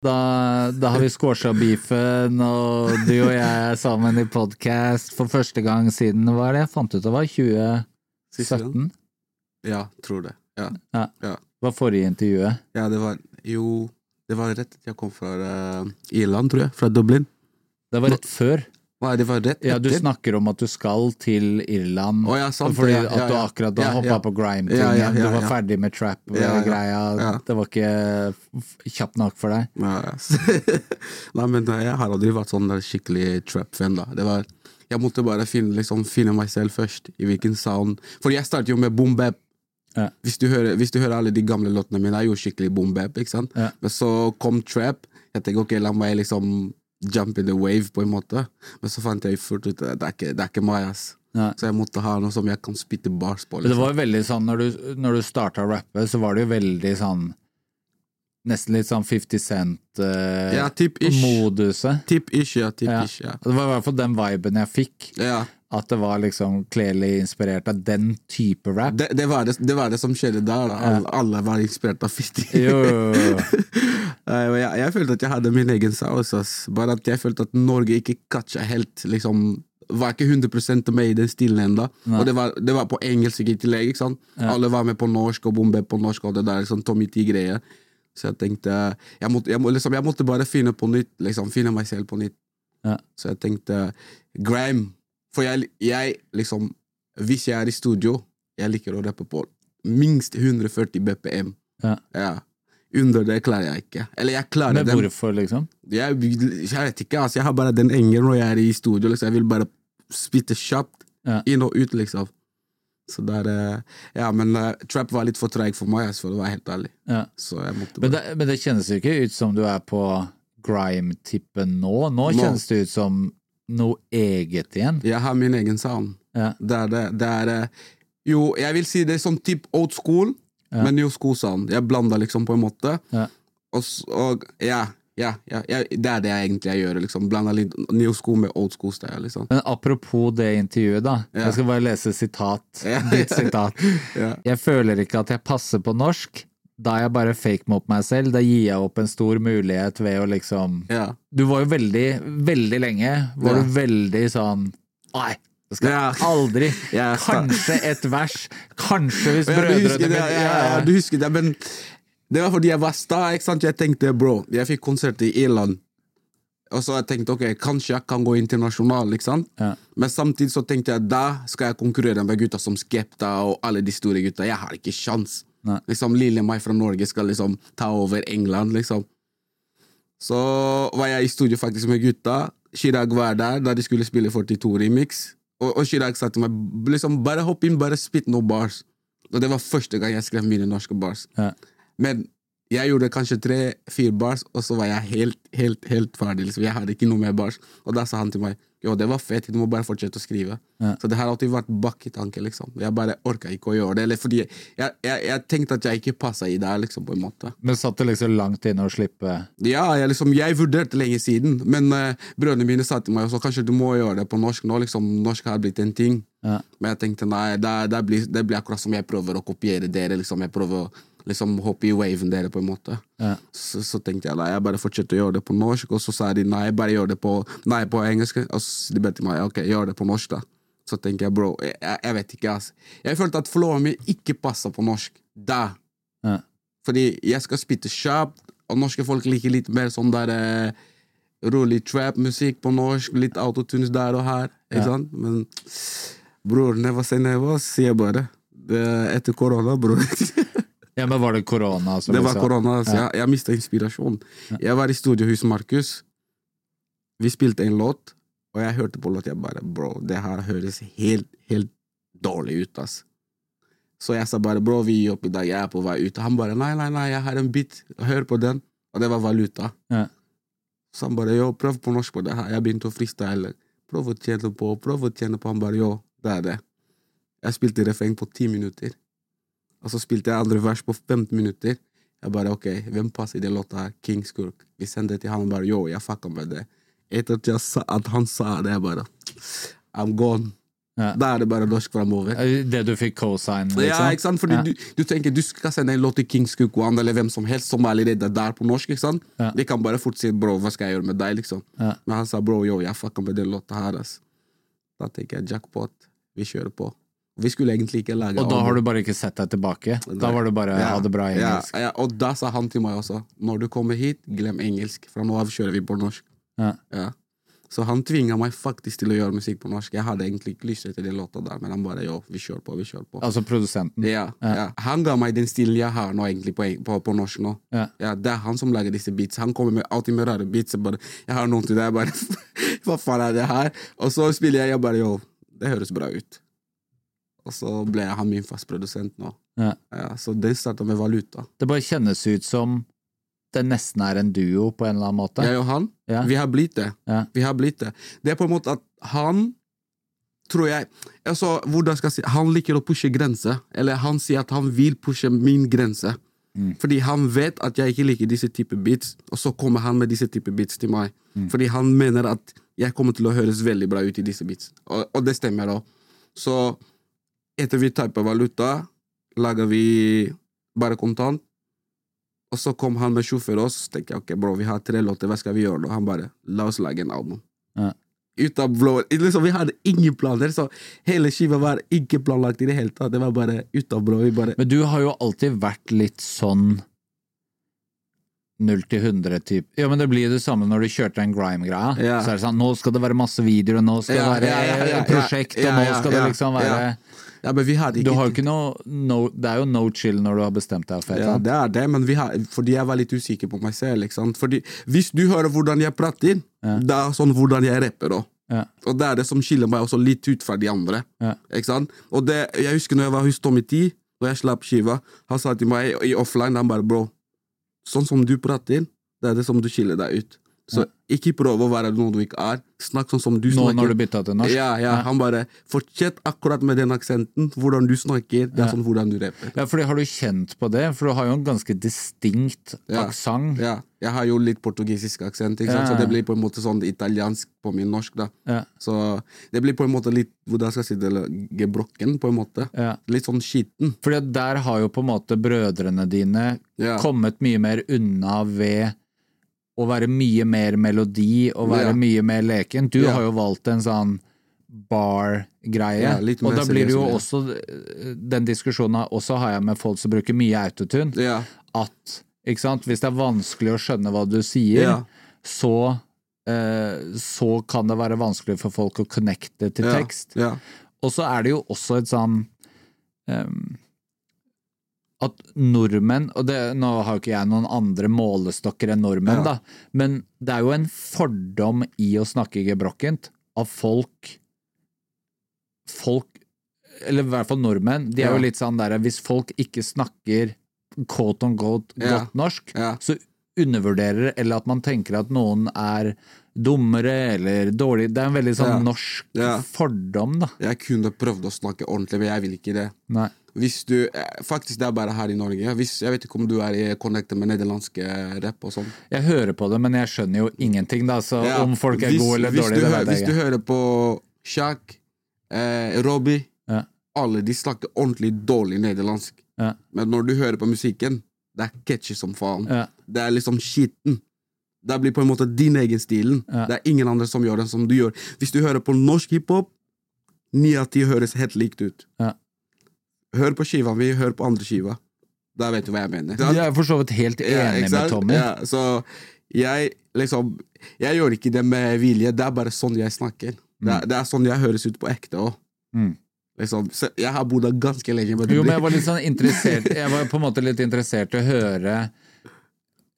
Da, da har vi squasha beefen, og du og jeg er sammen i podkast for første gang siden hva er det jeg fant ut det var 2017? Ja, tror det. Ja. Ja. Ja. Var forrige intervjuet. ja, det var jo Det var rett etter jeg kom fra uh, Irland, tror jeg. Fra Dublin. Det var rett før. Nei, det for rett Ja, du snakker om at du skal til Irland Oh, ja, sant, fordi ja, ja, at du akkurat da Ja, hoppa på grime-tingen. Du var ferdig med trap-greia. Det var ikke kjapt nok for deg. Nei, men eh, jeg har aldri vært sånn skikkelig trap-fan, da. Det var Jeg måtte bare finne, liksom, finne meg selv først, i hvilken sound Fordi jeg startet jo med boom bap. Ja. Hvis, hvis du hører alle de gamle låtene mine, er jo skikkelig boom bap, ikke sant? Men så kom trap. Jeg tenkte ok, la meg liksom jump in the wave, på en måte. Men så fant jeg fort ut at det er ikke, det er ikke meg, ass. Nei. Så jeg måtte ha noe som jeg kan spytte bars på. Liksom. det Liksom. var jo veldig sånn, når du, når du starta å rappe, så var det jo veldig sånn Nesten litt sånn 50 Cent-moduset. Ja, typ-ish. Typ ish, ja. Ja. Tip-ish, ja. Det var i hvert fall den viben jeg fikk. ja. At det var liksom kledelig inspirert av den type rap. Det, det, var det, det var det som skjedde der. Alle, alle var inspirert av 50. Jo, jo, jo. Eh, jeg, jeg følte at jeg hadde min egen saus. ass. Bare at jeg følte at Norge ikke catcha helt liksom, Var ikke 100 med i den stilen ennå. Og det var, det var på engelsk i tillegg. ikke sant? Alle var med på norsk og bombe på norsk og det der liksom, Tommy T-greie. Så jeg tenkte jeg måtte, jeg, liksom, jeg måtte bare finne på nytt. liksom, Finne meg selv på nytt. Ja. Så jeg tenkte grime. For jeg, jeg liksom Hvis jeg er i studio, jeg liker å rappe på minst 140 BPM. Ja. Ja. Under det klarer jeg ikke. Eller jeg klarer Men den. hvorfor, liksom? Jeg, jeg vet ikke, altså. Jeg har bare den engelen når jeg er i studio. Liksom. Jeg vil bare spytte kjapt Ja. inn og ut, liksom. Så der eh, Ja, men uh, trap var litt for treig for meg, altså, for å være helt ærlig. Ja. Men det, men det kjennes jo ikke ut som du er på grime-tippen nå. Nå Nå. kjennes det ut som noe eget igjen. Jeg har min egen sound. Ja. Det er det. det er, eh, jo, jeg vil si det er sånn type old school, Ja. men new school sound. Jeg blander liksom, på en måte. Ja. Og, og ja, ja, ja, ja, det er det jeg egentlig jeg gjør. Liksom. Blander litt new school med old school style. Liksom. Men apropos det intervjuet, da. Jeg skal bare lese sitat. Ditt sitat. Ja. Jeg føler ikke at jeg passer på norsk. Da jeg bare fake mot meg selv. Da gir jeg opp en stor mulighet ved å liksom Ja. Du var jo veldig, veldig lenge Var Ja. du veldig sånn Nei, det skal Ja. aldri Kanskje et vers. Kanskje hvis brødrene det, ja, ja, ja, du husker det, men det var fordi jeg var sta, ikke sant? Jeg tenkte, bro, jeg fikk konsert i Irland, og så jeg tenkte, ok, kanskje jeg kan gå internasjonal, ikke sant? Ja. Men samtidig så tenkte jeg, da skal jeg konkurrere med gutta som Skepta og alle de store gutta. Jeg har ikke sjans. Nei. Liksom, lille meg fra Norge skal liksom ta over England, liksom. Så var jeg i studio faktisk med gutta. Chirag var der da de skulle spille 42 remix. Og, og Chirag sa til meg liksom, bare hopp inn, bare spytt noen bars. Og det var første gang jeg skrev mine norske bars. Ja. Men jeg gjorde kanskje tre-fire bars, og så var jeg helt, helt, helt ferdig. Liksom. Jeg hadde ikke noe mer bars. Og da sa han til meg jo, det var fett, du må bare fortsette å skrive. Ja. Så det har alltid vært bak i tanken. Liksom. Jeg bare orka ikke å gjøre det. Eller fordi jeg, jeg, jeg, jeg tenkte at jeg ikke passa i det, liksom, på en måte. Men satt det liksom langt inne å slippe Ja, jeg, liksom, jeg vurderte lenge siden, men uh, brødrene mine sa til meg også kanskje du må gjøre det på norsk nå. liksom, Norsk har blitt en ting. Ja. Men jeg tenkte nei, det, det, blir, det blir akkurat som jeg prøver å kopiere dere. liksom, Jeg prøver å liksom, hoppe i waven dere, på en måte. Ja. Så, så tenkte jeg nei, jeg bare fortsetter å gjøre det på norsk, og så sa de nei, bare gjør det på, nei, på engelsk. Og så de bedt meg ok, gjør det på norsk, da. Så tenker jeg bro, jeg, jeg, vet ikke, altså. Jeg følte at flowen min ikke passa på norsk. Da. Ja. Fordi jeg skal spytte kjapt, Og norske folk liker litt mer sånn der eh, rolig trap-musikk på norsk, litt autotunes der og her. Ikke Ja. sant? Men bror, never say never, sier jeg bare. Det er etter korona, bror. Ja, men var det korona? som det var korona, så jeg, jeg mista inspirasjon. Jeg var i studio hos Markus. Vi spilte en låt, og jeg hørte på låt. Jeg bare Bro, det her høres helt, helt dårlig ut, ass. Så jeg sa bare bro, vi gir opp i dag, jeg er på vei ut. Han bare nei, nei, nei, jeg har en bit, hør på den. Og det var valuta. Ja. Så han bare yo, prøv på norsk på det her. Jeg begynte å freestyle. Prøv å tjene på, prøv å tjene på. Han bare yo, det er det. Jeg spilte refreng på ti minutter. Og så spilte jeg andre vers på 15 minutter. Jeg bare ok, hvem passer i den låta her? King Skurk. Vi sendte det til han og bare yo, jeg fucka med det. Etter at, sa, at han sa det, jeg bare I'm gone. Ja. Da er det bare norsk framover. Det du fikk cosign, liksom? Ja, ikke sant? Fordi Ja. du, du tenker du skal sende en låt til King Skukwan eller hvem som helst som er allerede der på norsk. ikke sant? Ja. De kan bare fort si 'bro, hva skal jeg gjøre med deg'? liksom. Men han sa 'bro, yo, jeg fucka med den låta her'. ass. Da tenker jeg jackpot. Vi kjører på. Vi skulle egentlig ikke lage Og da har du bare ikke sett deg tilbake? Da var det bare Ja, ha det bra engelsk? Ja, ja, og da sa han til meg også 'når du kommer hit, glem engelsk', fra nå av kjører vi på norsk. Ja. Ja. Så han tvinga meg faktisk til å gjøre musikk på norsk. Jeg hadde egentlig ikke lyst til den låta der, men han bare jo, vi kjører på', vi kjører på'. Altså produsenten? Ja, ja. Han ga meg den stilen jeg har nå, egentlig, på, på, på norsk nå. Ja. Ja, det er han som lager disse beats. Han kommer med, alltid med rare beats. Jeg, bare, jeg har noen til deg, bare Hva faen er det her? Og så spiller jeg, jeg bare jo, det høres bra ut. Og så ble han min fast produsent nå. Ja. Ja, så den starta med valuta. Det bare kjennes ut som det nesten er en duo på en eller annen måte. Jeg og han, Ja. vi har blitt det. Vi har blitt det. Det er på en måte at han tror jeg altså, hvordan skal jeg si, Han liker å pushe grenser. Eller han sier at han vil pushe min grense. Mm. Fordi han vet at jeg ikke liker disse type beats, og så kommer han med disse type beats til meg. Mm. Fordi han mener at jeg kommer til å høres veldig bra ut i disse beats. Og, og det stemmer, da. Så etter vi typer valuta, lager vi bare kontant. Og så kom han med sjåfør, og så tenkte jeg ok, bro, vi har tre låter, hva skal vi gjøre da? Han bare la oss lage en album. Ja. Ut av blå liksom, Vi hadde ingen planer, så hele skiva var ikke planlagt i det hele tatt. Det var bare ut av blå. Vi bare Men du har jo alltid vært litt sånn 0 til 100-type. Ja, men det blir det samme når du kjørte den grime-greia. Ja. Så er det sånn, nå skal det være masse videoer, nå skal det være ja, ja, ja, prosjekt, ja, og nå ja, skal det liksom være ja. Ja, men vi hadde Du ikke har ikke noe no, Det er jo no chill når du har bestemt deg for Ja, det er det, men vi har, fordi jeg var litt usikker på meg selv. Ikke sant? Fordi Hvis du hører hvordan jeg prater, det er sånn hvordan jeg rapper òg. Ja. Og det er det som skiller meg også litt ut fra de andre. Ja. Ikke sant? Og det, Jeg husker når jeg var hos Tommy T, og jeg slapp skiva, han sa til meg i offline han bare, bro, sånn som du prater, det er det som du skiller deg ut. Så ikke prøv å være noe du ikke er. Snakk sånn som du Nå snakker. når du bytta til norsk? Ja, ja, Han bare Fortsett akkurat med den aksenten. Hvordan du snakker. Det er sånn hvordan du rapper. Ja, fordi Har du kjent på det? For du har jo en ganske distinkt Ja. aksent. Ja, jeg har jo litt portugisisk aksent? Ja. så det blir på en måte sånn italiensk på min norsk. da. Ja. Så det blir på en måte litt hvordan skal jeg si det, gebrokken, på en måte. Ja. Litt sånn skitten. Fordi der har jo på en måte brødrene dine kommet mye mer unna ved å være mye mer melodi og være Ja. mye mer leken. Du Ja. har jo valgt en sånn bar-greie, Ja, og da blir det jo også Den diskusjonen også har jeg med folk som bruker mye autotune, at sant, hvis det er vanskelig å skjønne hva du sier, så eh, så kan det være vanskelig for folk å connecte til tekst. Ja. Og så er det jo også et sånn ehm, At nordmenn Og det, nå har jo ikke jeg noen andre målestokker enn nordmenn, Ja. da, men det er jo en fordom i å snakke gebrokkent av folk Folk Eller i hvert fall nordmenn. De er Ja. jo litt sånn der Hvis folk ikke snakker quote on quote Ja. godt norsk, Ja. så undervurderer eller at man tenker at noen er dummere eller dårlig. Det er en veldig sånn Ja. norsk Ja. fordom, da. Jeg kunne prøvd å snakke ordentlig, men jeg vil ikke det. Nei. Hvis du, eh, Faktisk, det er bare her i Norge. Hvis, jeg vet ikke om du er i connected med nederlandske rapp og sånn. Jeg hører på det, men jeg skjønner jo ingenting, da. Så Ja, om folk er hvis- gode eller hvis dårlige, du det hø- vet Hvis jeg du ikke. hører på Shaq, eh, Robbie Ja. Alle de snakker ordentlig dårlig nederlandsk. Ja. Men når du hører på musikken, det er catchy som faen. Ja. Det er liksom skitten. Det blir på en måte din egen stilen. Ja. Det er ingen andre som gjør den som du gjør. Hvis du hører på norsk hiphop, ni av ti høres helt likt ut. Ja. Hør på skiva mi, hør på andre skiva. Da vet du hva jeg mener. Jeg er for så vidt helt enig ja, med? Tommy. Ja, så jeg liksom Jeg gjør ikke det med vilje, det er bare sånn jeg snakker. Det, er, det er sånn jeg høres ut på ekte òg. Mm. Liksom, jeg har bodd her ganske lenge. Men Jo, men jeg var litt sånn interessert Jeg var på en måte litt interessert i å høre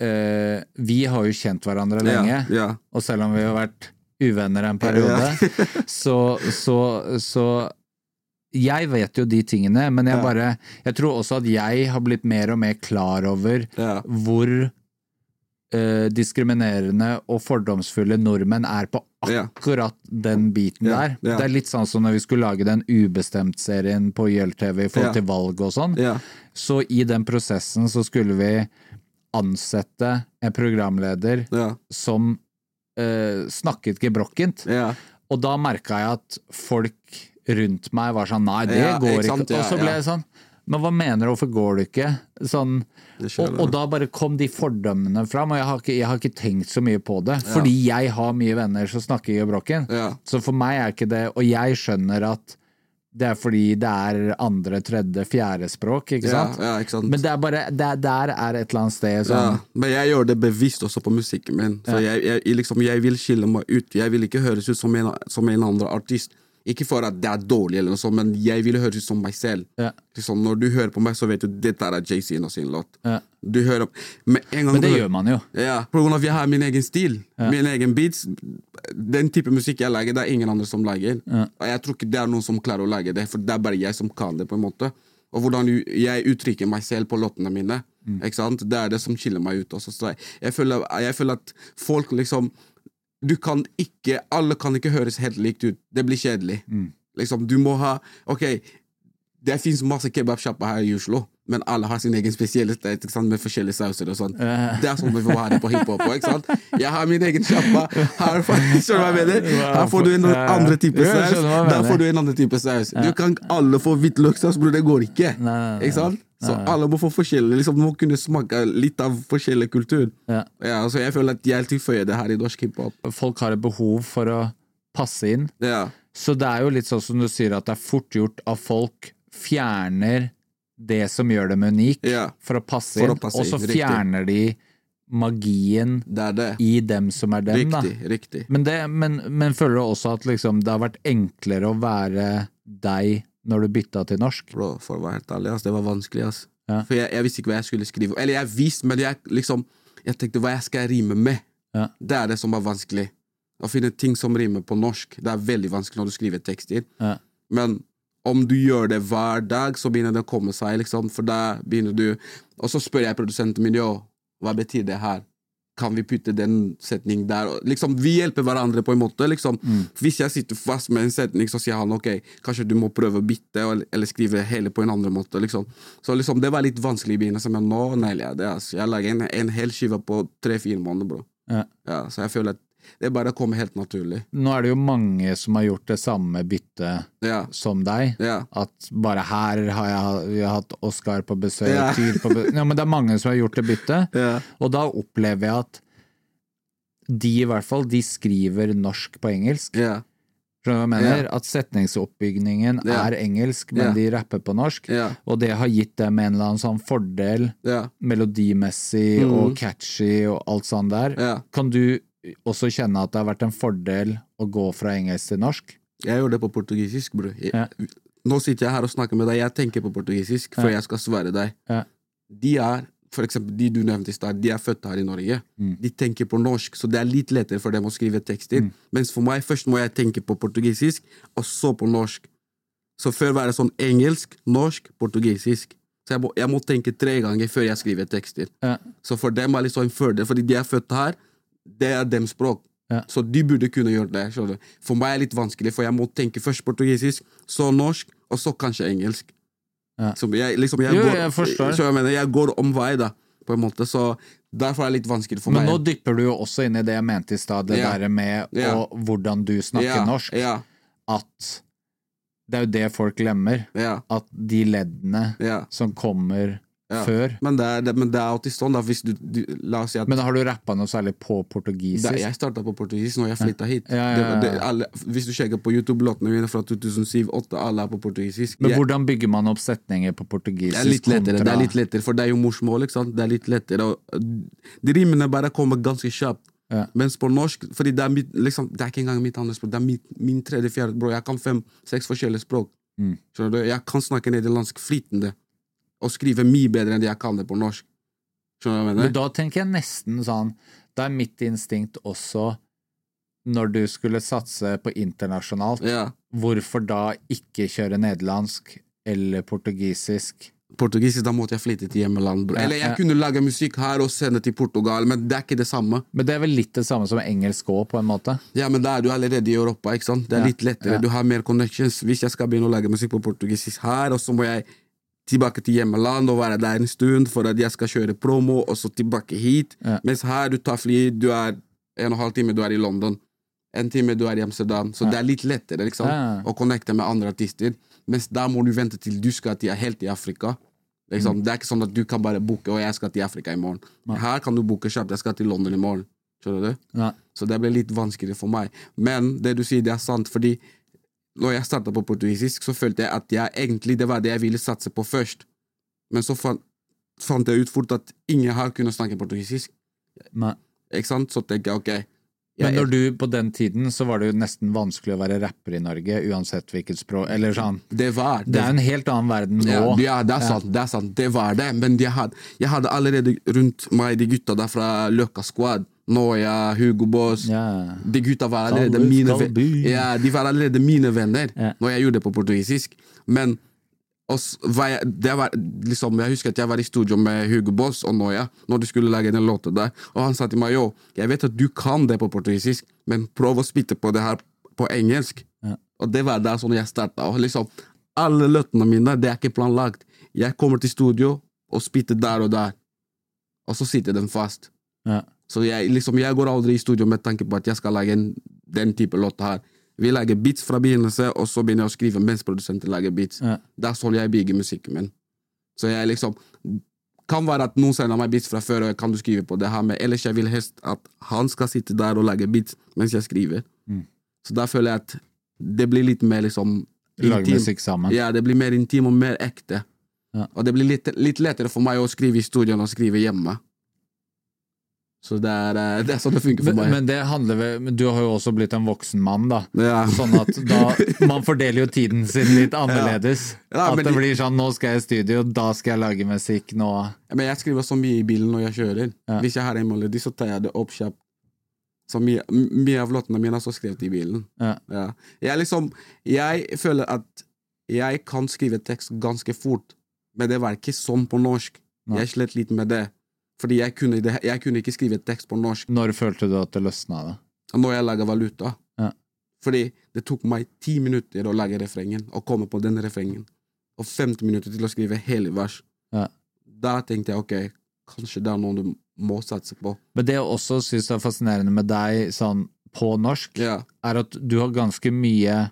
eh, Vi har jo kjent hverandre lenge, Ja, ja. og selv om vi har vært uvenner en periode, så, så, så Jeg vet jo de tingene, men jeg Ja. bare Jeg tror også at jeg har blitt mer og mer klar over Ja. hvor uh, diskriminerende og fordomsfulle nordmenn er på Ja. akkurat den biten Ja, der. ja. Det er litt sånn som når vi skulle lage den Ubestemt-serien på YLTV i forhold Ja. til valg og sånn. Ja. Så i den prosessen så skulle vi ansette en programleder Ja. som eh, snakket gebrokkent. Ja. Og da merka jeg at folk rundt meg var sånn Nei, det Ja, går ikke ikke. Og så ble jeg sånn Men hva mener du, hvorfor går det ikke? Sånn, og, og da bare kom de fordømmene fram, og jeg har ikke, jeg har ikke tenkt så mye på det. Fordi jeg har mye venner som snakker gebrokken. Ja. Så for meg er ikke det Og jeg skjønner at det er fordi det er andre, tredje, fjerde språk, ikke sant? ja, ikke sant? Men det er bare det, Der er et eller annet sted Ja, sånn men jeg gjør det bevisst også på musikken min. Så jeg, jeg liksom, jeg vil skille meg ut. Jeg vil ikke høres ut som en, som en andre artist. Ikke for at det er dårlig, eller noe sånt, men jeg vil høres ut som meg selv. Ja. Liksom, når du hører på meg, så vet du dette er Jay-Z og sin låt. Ja. Du hører Men, Men det gjør man jo. Ja, på grunn av at jeg har min egen stil. Min egen beats. Den type musikk jeg lager, det er ingen andre som lager. Og jeg tror ikke det er noen som klarer å lage det, for det er bare jeg som kan det. på en måte Og hvordan jeg uttrykker meg selv på låtene mine. Sant? Det er det som skiller meg ut. Også. Så jeg, jeg, føler, jeg føler at folk liksom Du kan ikke Alle kan ikke høres helt likt ut. Det blir kjedelig. Liksom, du må ha Ok, det fins masse kebabsjapper her i Oslo, men alle har sin egen spesielle sted ikke sant? med forskjellige sauser og sånn. Det er sånn vi får ha det på hiphop òg, ikke sant? Jeg har min egen sjappa. Her? Her får du en andre type saus. Der får du en annen type saus. Du kan alle få hvitløkssaus, bror. Det går ikke. Ikke sant? Så alle må få forskjellig liksom, må kunne smake litt av forskjellig kultur. Ja. Ja, så jeg føler at jeg tilføyer det her i norsk hiphop. Folk har et behov for å passe inn. Ja. Så det er jo litt sånn som du sier, at det er fort gjort at folk fjerner det som gjør dem unik, for å passe inn, å passe og så inn, fjerner de magien Det det. i dem som er dem, da. Riktig. Riktig. Men, det, men, men føler du også at liksom, det har vært enklere å være deg når du bytta til norsk? Bro, for å være helt ærlig, ass, det var vanskelig. Ass. Ja. For jeg, jeg visste ikke hva jeg skulle skrive. Eller jeg visste, men jeg, liksom, jeg tenkte hva jeg skal rime med. Ja. Det er det som er vanskelig. Å finne ting som rimer på norsk. Det er veldig vanskelig når du skriver tekster. Ja. Men om du gjør det hver dag, så begynner det å komme seg. Liksom, for da begynner du Og så spør jeg produsenten min jo, hva betyr det her. Kan vi putte den setningen der? Liksom, vi hjelper hverandre på en måte. Liksom. Hvis jeg sitter fast med en setning, så sier han ok, kanskje du må prøve å bytte, eller, eller skrive hele på en annen måte. Liksom. Så liksom, det var litt vanskelig i begynnelsen, men nå nailer jeg det. Altså. Jeg lager en, en hel skive på tre-fire måneder, bro. Ja. Ja, så jeg føler at det bare kommer helt naturlig. Nå er det jo mange som har gjort det samme byttet Ja. som deg. Ja. At bare her har jeg, vi har hatt Oskar på besøk, Ja. Tyr på besøk ja, Men det er mange som har gjort det byttet. Ja. Og da opplever jeg at de i hvert fall, de skriver norsk på engelsk. Ja. Skjønner du hva jeg mener? At setningsoppbygningen er engelsk, men de rapper på norsk. Og det har gitt dem en eller annen sånn fordel, melodimessig og catchy og alt sånt der. Mm. Kan du også kjenne at det har vært en fordel å gå fra engelsk til norsk? Jeg gjør det på portugisisk, bror. Ja. Nå sitter jeg her og snakker med deg, jeg tenker på portugisisk før Ja. jeg skal svare deg. Ja. De er, for eksempel de du nevnte i stad, de er født her i Norge. Mm. De tenker på norsk, så det er litt lettere for dem å skrive tekster. Mens for meg, først må jeg tenke på portugisisk, og så på norsk. Så før var det sånn engelsk, norsk, portugisisk. Så jeg må, jeg må tenke tre ganger før jeg skriver tekster. Så for dem er det liksom en fordel, fordi de er født her, det er dem språk. Ja. Så de burde kunne gjøre det. skjønner. For meg er det litt vanskelig, for jeg må tenke først portugisisk, så norsk, og så kanskje engelsk. Ja. Så jeg, liksom, jeg, Jo, går, jeg forstår. så jeg, mener, jeg går omvei, da, på en måte. Så derfor er det litt vanskelig for Men meg. nå dypper du jo også inn i det jeg mente i stad, det Ja. der med å, hvordan du snakker ja, norsk. Ja, At det er jo det folk glemmer. ja, At de leddene som kommer Ja. før. Men det, er, det, men det er alltid sånn, da. Du, du si at Men har du rappa noe særlig på det, portugisisk? Jeg starta på portugisisk når jeg flytta hit. Ja, Det, det, alle, hvis du sjekker på YouTube-låtene mine fra 2007-2008, alle er på portugisisk. Men Jeg- hvordan bygger man opp setninger på det portugisisk? er litt lettere, det er litt lettere, for det er jo morsmål. ikke sant? Det er litt lettere. De rimene bare kommer ganske kjapt. Ja. Mens på norsk fordi det er, mitt, liksom, det er ikke engang mitt andre språk, det er mitt, min tredje, fjerde språk. Jeg kan fem-seks forskjellige språk. Mm. Jeg kan snakke nederlandsk flytende og skrive mye bedre enn det jeg kan det på norsk. Skjønner du hva jeg mener? Men da tenker jeg nesten sånn Det er mitt instinkt også når du skulle satse på internasjonalt. Ja. Hvorfor da ikke kjøre nederlandsk eller portugisisk? Portugisisk, da måtte jeg flytte til hjemmeland. Eller jeg kunne lage musikk her og sende til Portugal, men det er ikke det samme. Men det er vel litt det samme som engelsk òg, på en måte? Ja, men da er du allerede i Europa, ikke sant? Det er Ja, litt lettere. ja. Du har mer connections. Hvis jeg skal begynne å lage musikk på portugisisk her, og så må jeg tilbake til hjemmeland og være der en stund for at jeg skal kjøre promo, og så tilbake hit. Ja. Mens her, du tar fly, du er en og en halv time du er i London. En time du er i Amsterdam. Så det er litt lettere liksom, Ja. å connecte med andre artister. Mens der må du vente til du skal til helt i Afrika. Liksom. Mm. Det er ikke sånn at du kan bare booke og jeg skal til Afrika i morgen. Her kan du booke kjapt. Jeg skal til London i morgen. Skjønner du? Ja. Så det ble litt vanskeligere for meg. Men det du sier, det er sant, fordi når jeg starta på portugisisk, så følte jeg at jeg egentlig det var det jeg ville satse på først. Men så fant, fant jeg ut fort at ingen har kunnet snakke portugisisk. Nei. Ikke sant? Så tenker jeg ok Men når du, på den tiden så var det jo nesten vanskelig å være rapper i Norge, uansett hvilket språk Eller sånn. Det var Det er en helt annen verden nå. Ja, ja, det er sant. det er sant, det var det. Men jeg hadde, jeg hadde allerede rundt meg de gutta der fra Løkka Squad. Noya, Hugo Boss. Ja. De gutta var allerede mine. Ja, de var allerede mine venner Ja. når jeg gjorde det på portugisisk. Men oss, var jeg, det var, liksom, jeg husker at jeg var i studio med Hugo Boss og Noya når de skulle lage den låta der. Og han sa til meg yo, jeg vet at du kan det på portugisisk, men prøv å spytte på det her på engelsk. Ja. Og det var der sånn jeg starta. Liksom, alle låtene mine det er ikke planlagt. Jeg kommer til studio og spytter der og der, og så sitter den fast. Ja. Så jeg, liksom, jeg går aldri i studio med tanke på at jeg skal lage en, den type låt her. Vi lager beats fra begynnelse, og så begynner jeg å skrive mens produsenten lager beats. Ja. Der er sånn jeg bygger musikken min. Så jeg liksom Kan være at noen sender meg beats fra før, og kan du skrive på det her, men ellers jeg vil helst at han skal sitte der og lage beats mens jeg skriver. Mm. Så da føler jeg at det blir litt mer liksom Lage musikk sammen. Ja, det blir mer intim og mer ekte. Ja. Og det blir litt, litt lettere for meg å skrive i studio enn å skrive hjemme. Så det er, eh, det er sånn det funker for meg. men det handler vel Du har jo også blitt en voksen mann, da. ja. Sånn at da Man fordeler jo tiden sin litt annerledes. Ja, at det de- blir sånn Nå skal jeg i studio, da skal jeg lage musikk. Nå Men jeg skriver så mye i bilen når jeg kjører. Ja. Hvis jeg har en melodi, så tar jeg det opp kjapt. Så mye, mye av låtene mine er så skrevet i bilen. Ja. Ja. Jeg liksom Jeg føler at jeg kan skrive tekst ganske fort, men det var ikke sånn på norsk. Jeg slet litt med det. Fordi jeg kunne, jeg kunne ikke skrive tekst på norsk Når følte du at det løsna? da? når jeg laga valuta. Ja. Fordi det tok meg ti minutter å lage refrengen, og komme på den refrengen. Og 50 minutter til å skrive hele vers. Ja. Da tenkte jeg ok, kanskje det er noe du må satse på. Men det jeg også syns er fascinerende med deg sånn på norsk, Ja, er at du har ganske mye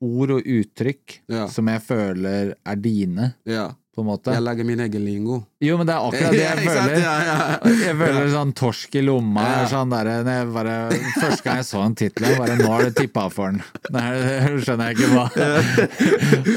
ord og uttrykk som jeg føler er dine, ja. På en måte. Jeg lager min egen lingo. Jo, men det er akkurat det jeg føler. Ja, ja. Jeg føler sånn torsk i lomma. Ja. Sånn der, jeg bare, første gang jeg så en tittel, bare Nå har du tippa for den. Nei, det skjønner jeg ikke hva.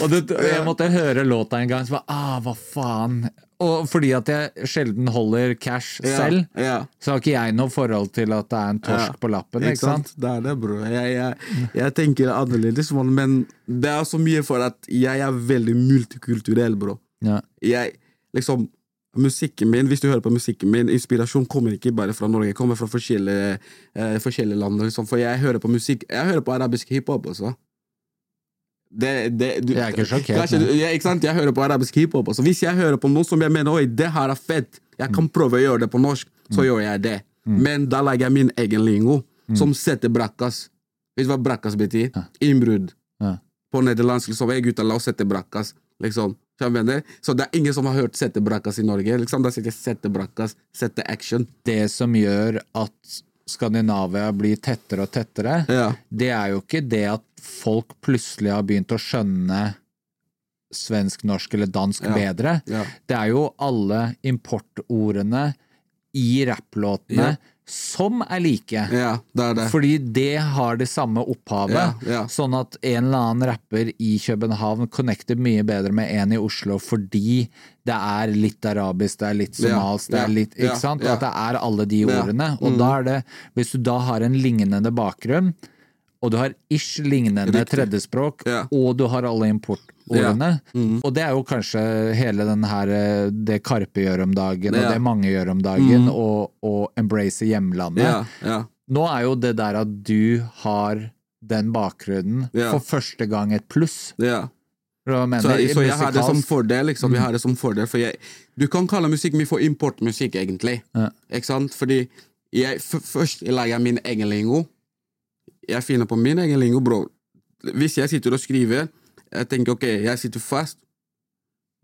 Og det, jeg måtte høre låta en gang, så bare Ah, hva faen? Og fordi at jeg sjelden holder cash Ja, selv, Ja. så har ikke jeg noe forhold til at det er en torsk Ja. på lappen. Ikke sant? sant? Det er det, bro. Jeg, jeg, jeg tenker annerledes, men det er så mye for at jeg er veldig multikulturell, bro. Ja. Jeg, liksom, musikken min, Hvis du hører på musikken min, inspirasjon kommer ikke bare fra Norge, kommer fra forskjellige, eh, forskjellige land. Liksom. For jeg hører på musikk Jeg hører på arabisk hiphop også. Det, det, du, Jeg er ikke sjokkert, ja, ikke sant? Jeg hører på arabisk hiphop også. Hvis jeg hører på noe som jeg mener Oi, det her er fett, jeg Mm. kan prøve å gjøre det på norsk, så gjør jeg det. Men da lager jeg min egen lingo, Mm. som setter brakkas. Vet du hva brakkas betyr? Innbrudd Ja. på nederlandsk. Liksom, «Hei, gutta, la oss sette brakkas. Liksom. Så det er ingen som har hørt sette brakkas i Norge. Liksom, da sier jeg sette brakkas, sette action. Det som gjør at Skandinavia blir tettere og tettere, Ja. det er jo ikke det at folk plutselig har begynt å skjønne svensk, norsk eller dansk Ja. bedre. Ja. Det er jo alle importordene i rapplåtene. Som er like. Ja, det er det. Fordi det har det samme opphavet. Ja, ja. Sånn at en eller annen rapper i København connecter mye bedre med en i Oslo fordi det er litt arabisk, det er litt somalisk, det er litt Ikke sant? At det er alle de Mm. ordene. Og da er det Hvis du da har en lignende bakgrunn, og du har ish lignende Riktig. tredjespråk, Ja. og du har alle importordene, Mm. og det er jo kanskje hele den her eh, det Karpe gjør om dagen, Ja. og det mange gjør om dagen, og, og embrace hjemlandet. Ja, ja. Nå er jo det der at du har den bakgrunnen Ja. for første gang et pluss. ja. Mener, Så, så jeg har det som fordel, liksom. Jeg har det som fordel, for jeg, du kan kalle musikken min for importmusikk, egentlig. Ja. Ikke sant? Fordi jeg, først lager jeg min egen lingo. Jeg finner på min egen lingo, bro. Hvis jeg sitter og skriver, jeg tenker ok, jeg sitter fast,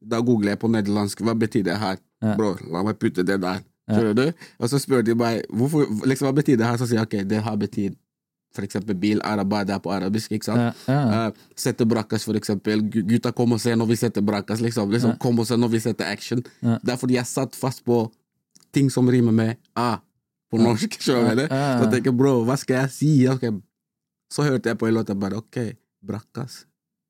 da googler jeg på nederlandsk, hva betyr det her? Ja. Bro, la meg putte det der. Skjønner du? Og så spør de meg hvorfor, liksom, hva betyr det her, så sier jeg ok, det har betyr for eksempel bil, araba, det er på arabisk, ikke sant? Ja, ja. Uh, sette brakkas, for eksempel. Gu- Gutta, kom og se når vi setter brakkas. Liksom. Liksom, Kom og se når vi setter action. Ja. Det er fordi jeg satt fast på ting som rimer med A på norsk. skjønner du? Ja, ja, ja. Så jeg tenker, bro, hva skal jeg si? Ok. Så hørte jeg på en låt, jeg bare ok, brakkas.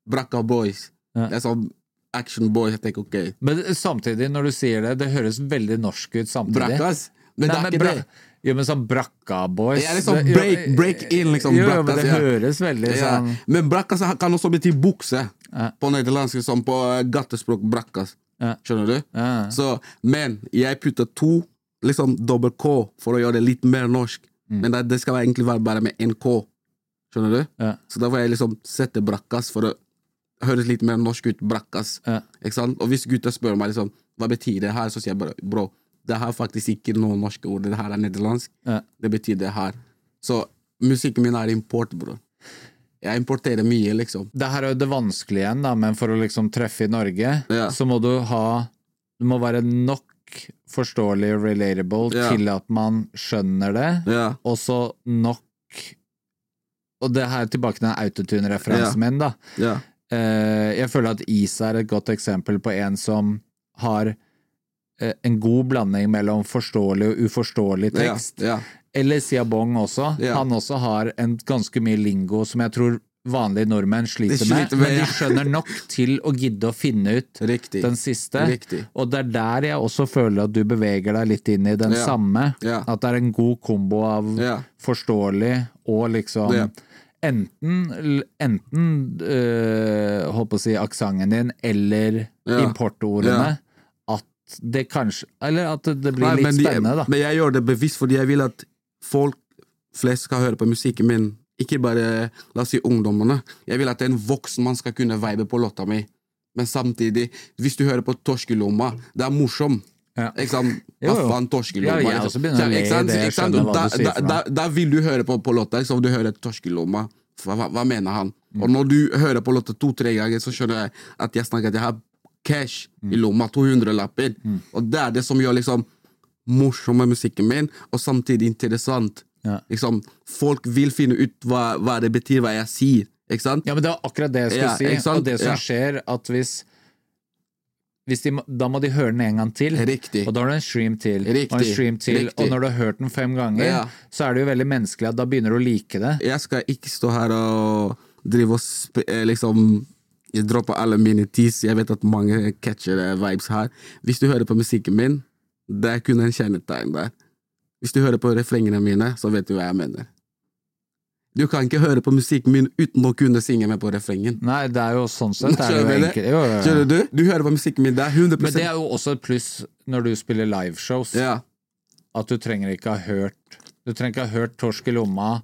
Brakka boys. Ja. Det er sånn action boys. Jeg tenker ok, Men samtidig, når du sier det, det høres veldig norsk ut samtidig. brakkas. Men Nei, det er men ikke det. Jo, men sånn Brakka-boys Ja, liksom break- break in, liksom, Jo, jo, men det ja. høres veldig Ja. sånn Men brakkas kan også bety bukse. Ja. På nederlandsk, som på gattespråk brakkas. Ja. Skjønner du? Ja. Så, men jeg putter to liksom dobbel K for å gjøre det litt mer norsk. Mm. Men det, det skal egentlig være bare med én K. Skjønner du? Ja. Så da får jeg liksom sette brakkas for å høres litt mer norsk ut. Brakkas. Ja. Ikke sant? Og hvis gutta spør meg liksom, hva betyr det her, så sier jeg bare bro, det her er faktisk ikke noen norske ord. Det her er nederlandsk. Ja. Det betyr det her. Så musikken min er import, bro. Jeg importerer mye, liksom. Det her er jo det vanskelige igjen, da, men for å liksom treffe i Norge, så må du ha Du må være nok forståelig og relatable yeah. til at man skjønner det, yeah. og så nok Og det her er tilbake til den autotune-referansen min, da. Ja. Uh, jeg føler at Isa er et godt eksempel på en som har uh, en god blanding mellom forståelig og uforståelig tekst. Ja. Eller Siabong også. Han også har en ganske mye lingo som jeg tror vanlige nordmenn sliter, sliter med, med, men de skjønner nok til å gidde å finne ut Riktig. den siste. Riktig. Og det er der jeg også føler at du beveger deg litt inn i den Ja. samme. Ja. At det er en god kombo av Ja. forståelig og liksom. Enten, enten øh, holdt på å si aksenten din eller Ja. importordene. At det kanskje Eller at det, blir Nei, litt men de- spennende, da. Men jeg gjør det bevisst fordi jeg vil at folk flest skal høre på musikken min. Ikke bare la oss si ungdommene. Jeg vil at en voksen mann skal kunne vibe på låta mi. Men samtidig, hvis du hører på Torskelomma, det er morsom. Ja. Ikke sant? Hva faen, Torskelomma? Ja, liksom. Så, ikke sant? det, Ikke sant? Da, da, da, da vil du høre på, på låta, liksom. Du hører Torskelomma. Hva, hva, hva mener han? Mm. Og når du hører på låta to-tre ganger, så skjønner jeg at jeg snakker at jeg har cash Mm. i lomma. 200-lapper. Og det er det som gjør liksom morsom med musikken min, og samtidig interessant. Ja. Liksom, folk vil finne ut hva, hva det betyr, hva jeg sier. Ja, men det var akkurat det jeg skulle Ja, si. Og det som Ja. skjer, at hvis de, Da må de høre den en gang til. Riktig. Og da har du en stream til. Riktig. Og en stream til. Riktig. Og når du har hørt den fem ganger, Ja. så er det jo veldig menneskelig at da begynner du å like det. Jeg skal ikke stå her og drive og sp eh, liksom jeg dropper alle mine teas. Jeg vet at mange catcher eh, vibes her. Hvis du hører på musikken min, det er kun en kjennetegn der. Hvis du hører på refrengene mine, så vet du hva jeg mener. Du kan ikke høre på musikken min uten å kunne synge med på refrengen. Nei, det er jo sånn sett er Skjønner? Jo. Du? Du hører på musikken min, det er 100% Men det er jo også et pluss når du spiller liveshows, ja. at du trenger ikke ha hørt Du trenger ikke ha hørt Torsk i lomma.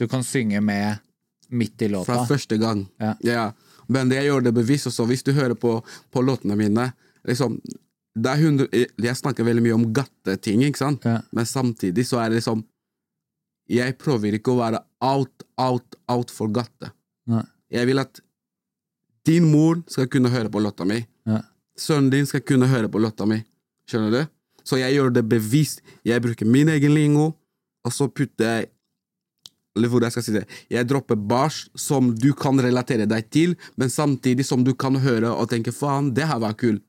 Du kan synge med midt i låta. Fra første gang. Ja. Men jeg gjør det bevisst også. Hvis du hører på, på låtene mine liksom, det er 100, Jeg snakker veldig mye om gatteting, ikke sant? Ja. men samtidig så er det liksom Jeg prøver ikke å være out, out, out for. Nei. Jeg vil at din mor skal kunne høre på låta mi. Ja. Sønnen din skal kunne høre på låta mi. Skjønner du? Så jeg gjør det bevisst. Jeg bruker min egen lingo, og så putter jeg eller hvor jeg skal si det Jeg dropper bars som du kan relatere deg til, men samtidig som du kan høre og tenke 'faen, det her var kul'.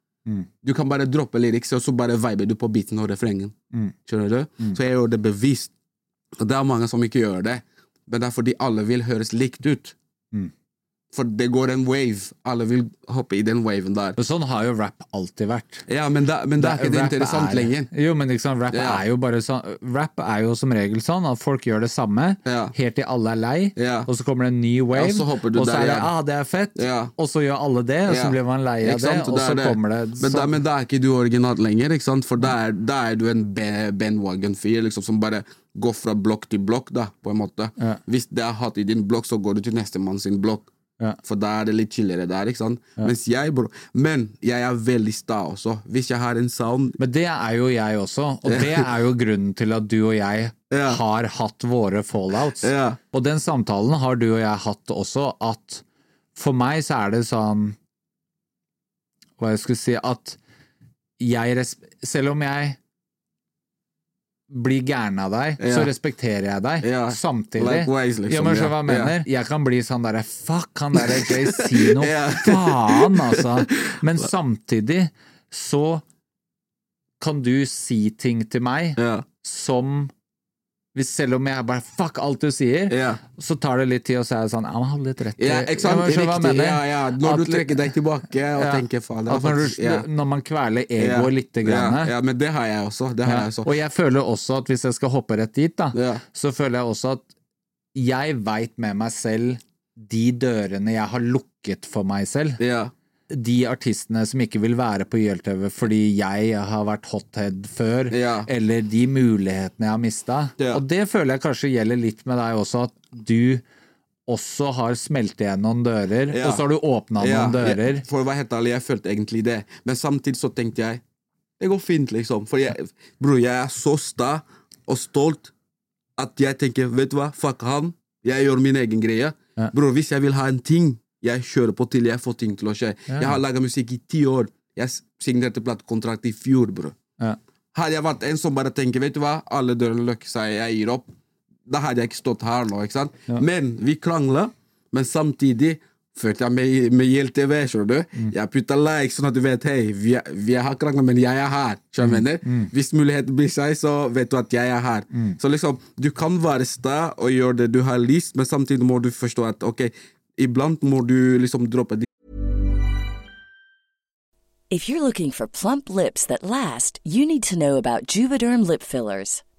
Du kan bare droppe lyrics, og så bare viber du på beaten og refrengen. Skjønner du? Så jeg gjør det bevisst. Og det er mange som ikke gjør det, men det er fordi alle vil høres likt ut. For det går en wave. Alle vil hoppe i den waven der. Men sånn har jo rap alltid vært. Ja, men det, men det er ikke det interessant er- lenger. Jo, men liksom, rap Ja. er jo bare sånn Rap er jo som regel sånn at folk gjør det samme Ja. helt til alle er lei, Ja. og så kommer det en ny wave, Ja, så og så der er det ah, det er fett, og så gjør alle det, og så blir man lei av det, og så det. kommer det men, da, sånn. men da er ikke du originalt lenger, ikke sant? for da er, da er du en bandwagon-fyr liksom, som bare går fra blokk til blokk. da, på en måte. Hvis det er hatt i din blokk, så går du til nestemann sin blokk. Ja. For da er det litt chillere der. ikke sant? Mens jeg, bro, Men jeg er veldig sta også. Hvis jeg har en sound Men det er jo jeg også, og det er jo grunnen til at du og jeg Ja. har hatt våre fallouts. Ja. Og den samtalen har du og jeg hatt også, at for meg så er det sånn Hva jeg skulle si At jeg Selv om jeg blir gæren av deg, Ja. så respekterer jeg deg. Ja. Samtidig. Likewise, liksom. Ja, men hva jeg mener? Jeg kan bli sånn derre Fuck, han derre noe faen, altså. Men samtidig så kan du si ting til meg som hvis Selv om jeg bare fuck alt du sier, Ja. så tar det litt tid, og så er det sånn Ja, han hadde litt rett. i- Ja, ikke sant? Riktig. Ja, ja. Når du trekker deg tilbake og Ja. tenker faen At når, ja. når man kveler egoet Ja. lite grann. Ja, ja, men det har jeg også. Det har jeg også. Og jeg føler også at hvis jeg skal hoppe rett dit, da, så føler jeg også at jeg veit med meg selv de dørene jeg har lukket for meg selv. Ja. De artistene som ikke vil være på YLTV fordi jeg har vært hothead før, Ja. eller de mulighetene jeg har mista. Ja. Og det føler jeg kanskje gjelder litt med deg også, at du også har smelt igjen noen dører, Ja. og så har du åpna noen dører. for å være helt ærlig, jeg følte egentlig det. Men samtidig så tenkte jeg det går fint, liksom. For jeg, bror, jeg er så sta og stolt at jeg tenker, vet du hva, fuck han. Jeg gjør min egen greie. Bror, hvis jeg vil ha en ting, jeg kjører på til jeg får ting til å skje. Ja. Jeg har laga musikk i ti år. Jeg signerte platekontrakt i fjor, bror. Ja. Hadde jeg vært en som bare tenker, vet du hva, alle dørene lukker seg, jeg gir opp, da hadde jeg ikke stått her nå, ikke sant? Men vi krangla, men samtidig følte jeg med, med GLTV, skjønner du? Mm. Jeg putta like, sånn at du vet, hei, vi, vi har krangla, men jeg er her, skjønner Mm. du? jeg? Hvis muligheten blir seg, så vet du at jeg er her. Mm. Så liksom, du kan være sta og gjøre det du har lyst, men samtidig må du forstå at ok, iblant må du liksom droppe de If you're looking for plump lips that last, you need to know about Juvederm lip fillers.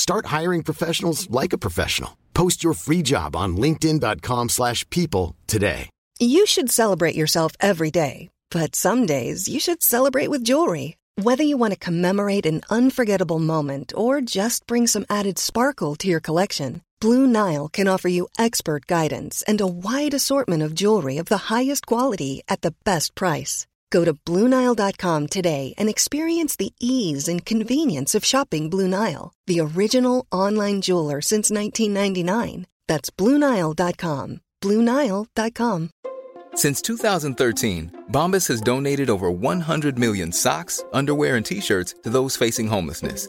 Start hiring professionals like a professional. Post your free job on linkedin.com/people slash people today. You should celebrate yourself every day, but some days you should celebrate with jewelry. Whether you want to commemorate an unforgettable moment or just bring some added sparkle to your collection, Blue Nile can offer you expert guidance and a wide assortment of jewelry of the highest quality at the best price. Go to BlueNile.com today and experience the ease and convenience of shopping Blue Nile, the original online jeweler since 1999. That's BlueNile.com. BlueNile.com. Since 2013, Bombas has donated over 100 million socks, underwear, and t shirts to those facing homelessness.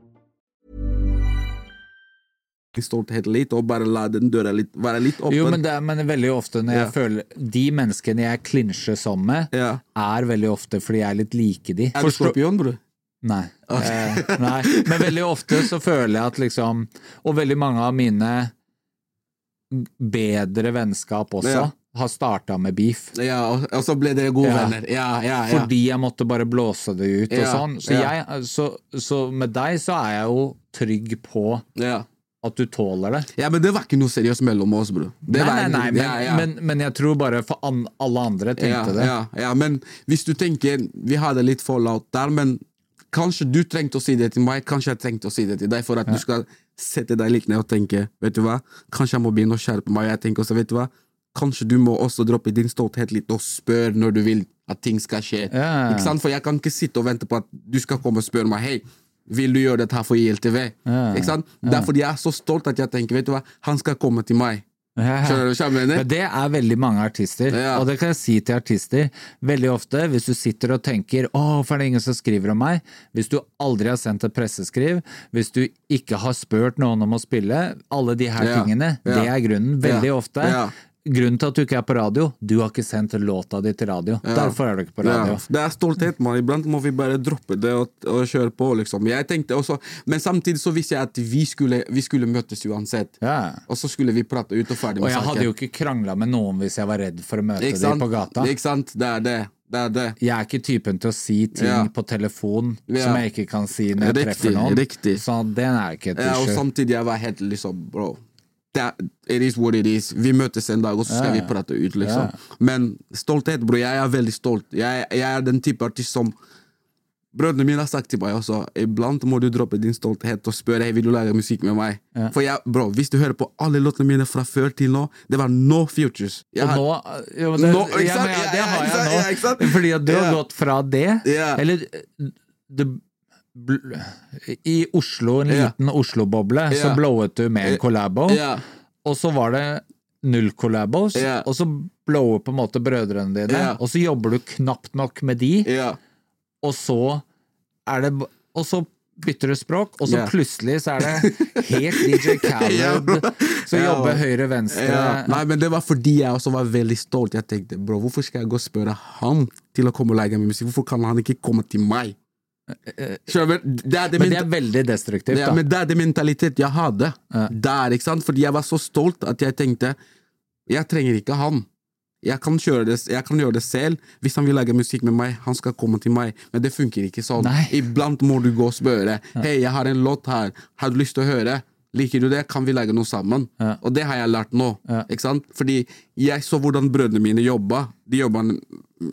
Stolthet litt, og bare la den døra litt, være litt åpen. Jo, men, det men veldig ofte når jeg Ja. føler De menneskene jeg klinsjer sammen med, er veldig ofte fordi jeg er litt like de. Er du skorpion, bror? Nei. Eh, nei. Men veldig ofte så føler jeg at liksom Og veldig mange av mine bedre vennskap også Ja. har starta med beef. Ja, og, så ble dere gode Ja. venner. Ja, ja, ja. Fordi jeg måtte bare blåse det ut og sånn. Så, ja. jeg, så, så med deg så er jeg jo trygg på at du tåler det. Ja, men det var ikke noe seriøst mellom oss, bror. Nei, nei, nei, men, ja, ja. Men, men jeg tror bare for an, alle andre tenkte ja, det. Ja, ja, men hvis du tenker Vi hadde litt fallout der, men kanskje du trengte å si det til meg, kanskje jeg trengte å si det til deg, for at du skal sette deg litt ned og tenke Vet du hva, kanskje jeg må begynne å skjerpe meg. Jeg tenker også, vet du hva, Kanskje du må også droppe din stolthet litt og spørre når du vil at ting skal skje. Ikke sant? For jeg kan ikke sitte og vente på at du skal komme og spørre meg Hei, vil du gjøre dette her for ILTV. Ja. Ja. Er fordi jeg er så stolt at jeg tenker Vet du hva, han skal komme til meg. Skjønner du hva jeg mener? Men det er veldig mange artister, og det kan jeg si til artister. Veldig ofte, hvis du sitter og tenker 'Å, hvorfor er det ingen som skriver om meg?' Hvis du aldri har sendt et presseskriv, hvis du ikke har spurt noen om å spille, alle de her Ja, tingene, ja. det er grunnen. Veldig Ja, ofte. Ja. Grunnen til at du ikke er på radio, du har ikke sendt låta di til radio. Ja. Derfor er du ikke på radio. Ja, det er stolthet, man. Iblant må vi bare droppe det og, og kjøre på, liksom. Også, Men samtidig så visste jeg at vi skulle, vi skulle møtes uansett. Og så skulle vi prate ut og ferdig med saken. Og jeg jeg hadde jo ikke krangla med noen hvis jeg var redd for å møte dem på gata. Ikke sant? Det er det. Det er det. Jeg er ikke typen til å si ting Ja. på telefon Ja. som jeg ikke kan si når jeg Riktig, treffer noen. riktig. Så den er ikke et Ja, og samtidig jeg var helt liksom Bro, that, it is what it is. Vi møtes en dag, og så skal Ja. vi prate ut, liksom. Ja. Men stolthet, bro. Jeg er veldig stolt. Jeg, jeg er den type artist som Brødrene mine har sagt til meg også Iblant må du droppe din stolthet og spørre hey, vil du lage musikk med meg. Ja. For jeg, bro, Hvis du hører på alle låtene mine fra før til nå, det var no futures. Jeg Og nå jo, det, ikke ja, men ja, det har jeg nå. Fordi at du har gått fra det. Eller det, bl, I Oslo, en liten liten Oslo-boble, så Ja. blowet du med en Ja. collabo. Yeah. Og så var det null collabos, og så blower på en måte brødrene dine. Og så jobber du knapt nok med de, og så er det Og så bytter du språk, og så yeah. plutselig så er det helt DJ. Khaled som Ja. jobber høyre-venstre. Yeah. Nei, men det var fordi jeg også var veldig stolt. Jeg tenkte, bro, hvorfor skal jeg gå og spørre han til å komme og lage meg musikk? Hvorfor kan han ikke komme til meg? Skjønner? Det er det Men det er veldig destruktivt, ja, da. men det er det mentalitet jeg hadde der, ikke sant? Fordi jeg var så stolt at jeg tenkte jeg trenger ikke han. Jeg kan, det, jeg kan gjøre det selv. Hvis han vil lage musikk med meg, han skal komme til meg. Men det funker ikke sånn. Iblant må du gå og spørre. Hei, jeg har en låt her. Har du lyst til å høre? Liker du det? Kan vi lage noe sammen? Og det har jeg lært nå. Ikke sant? Fordi jeg så hvordan brødrene mine jobba. De jobba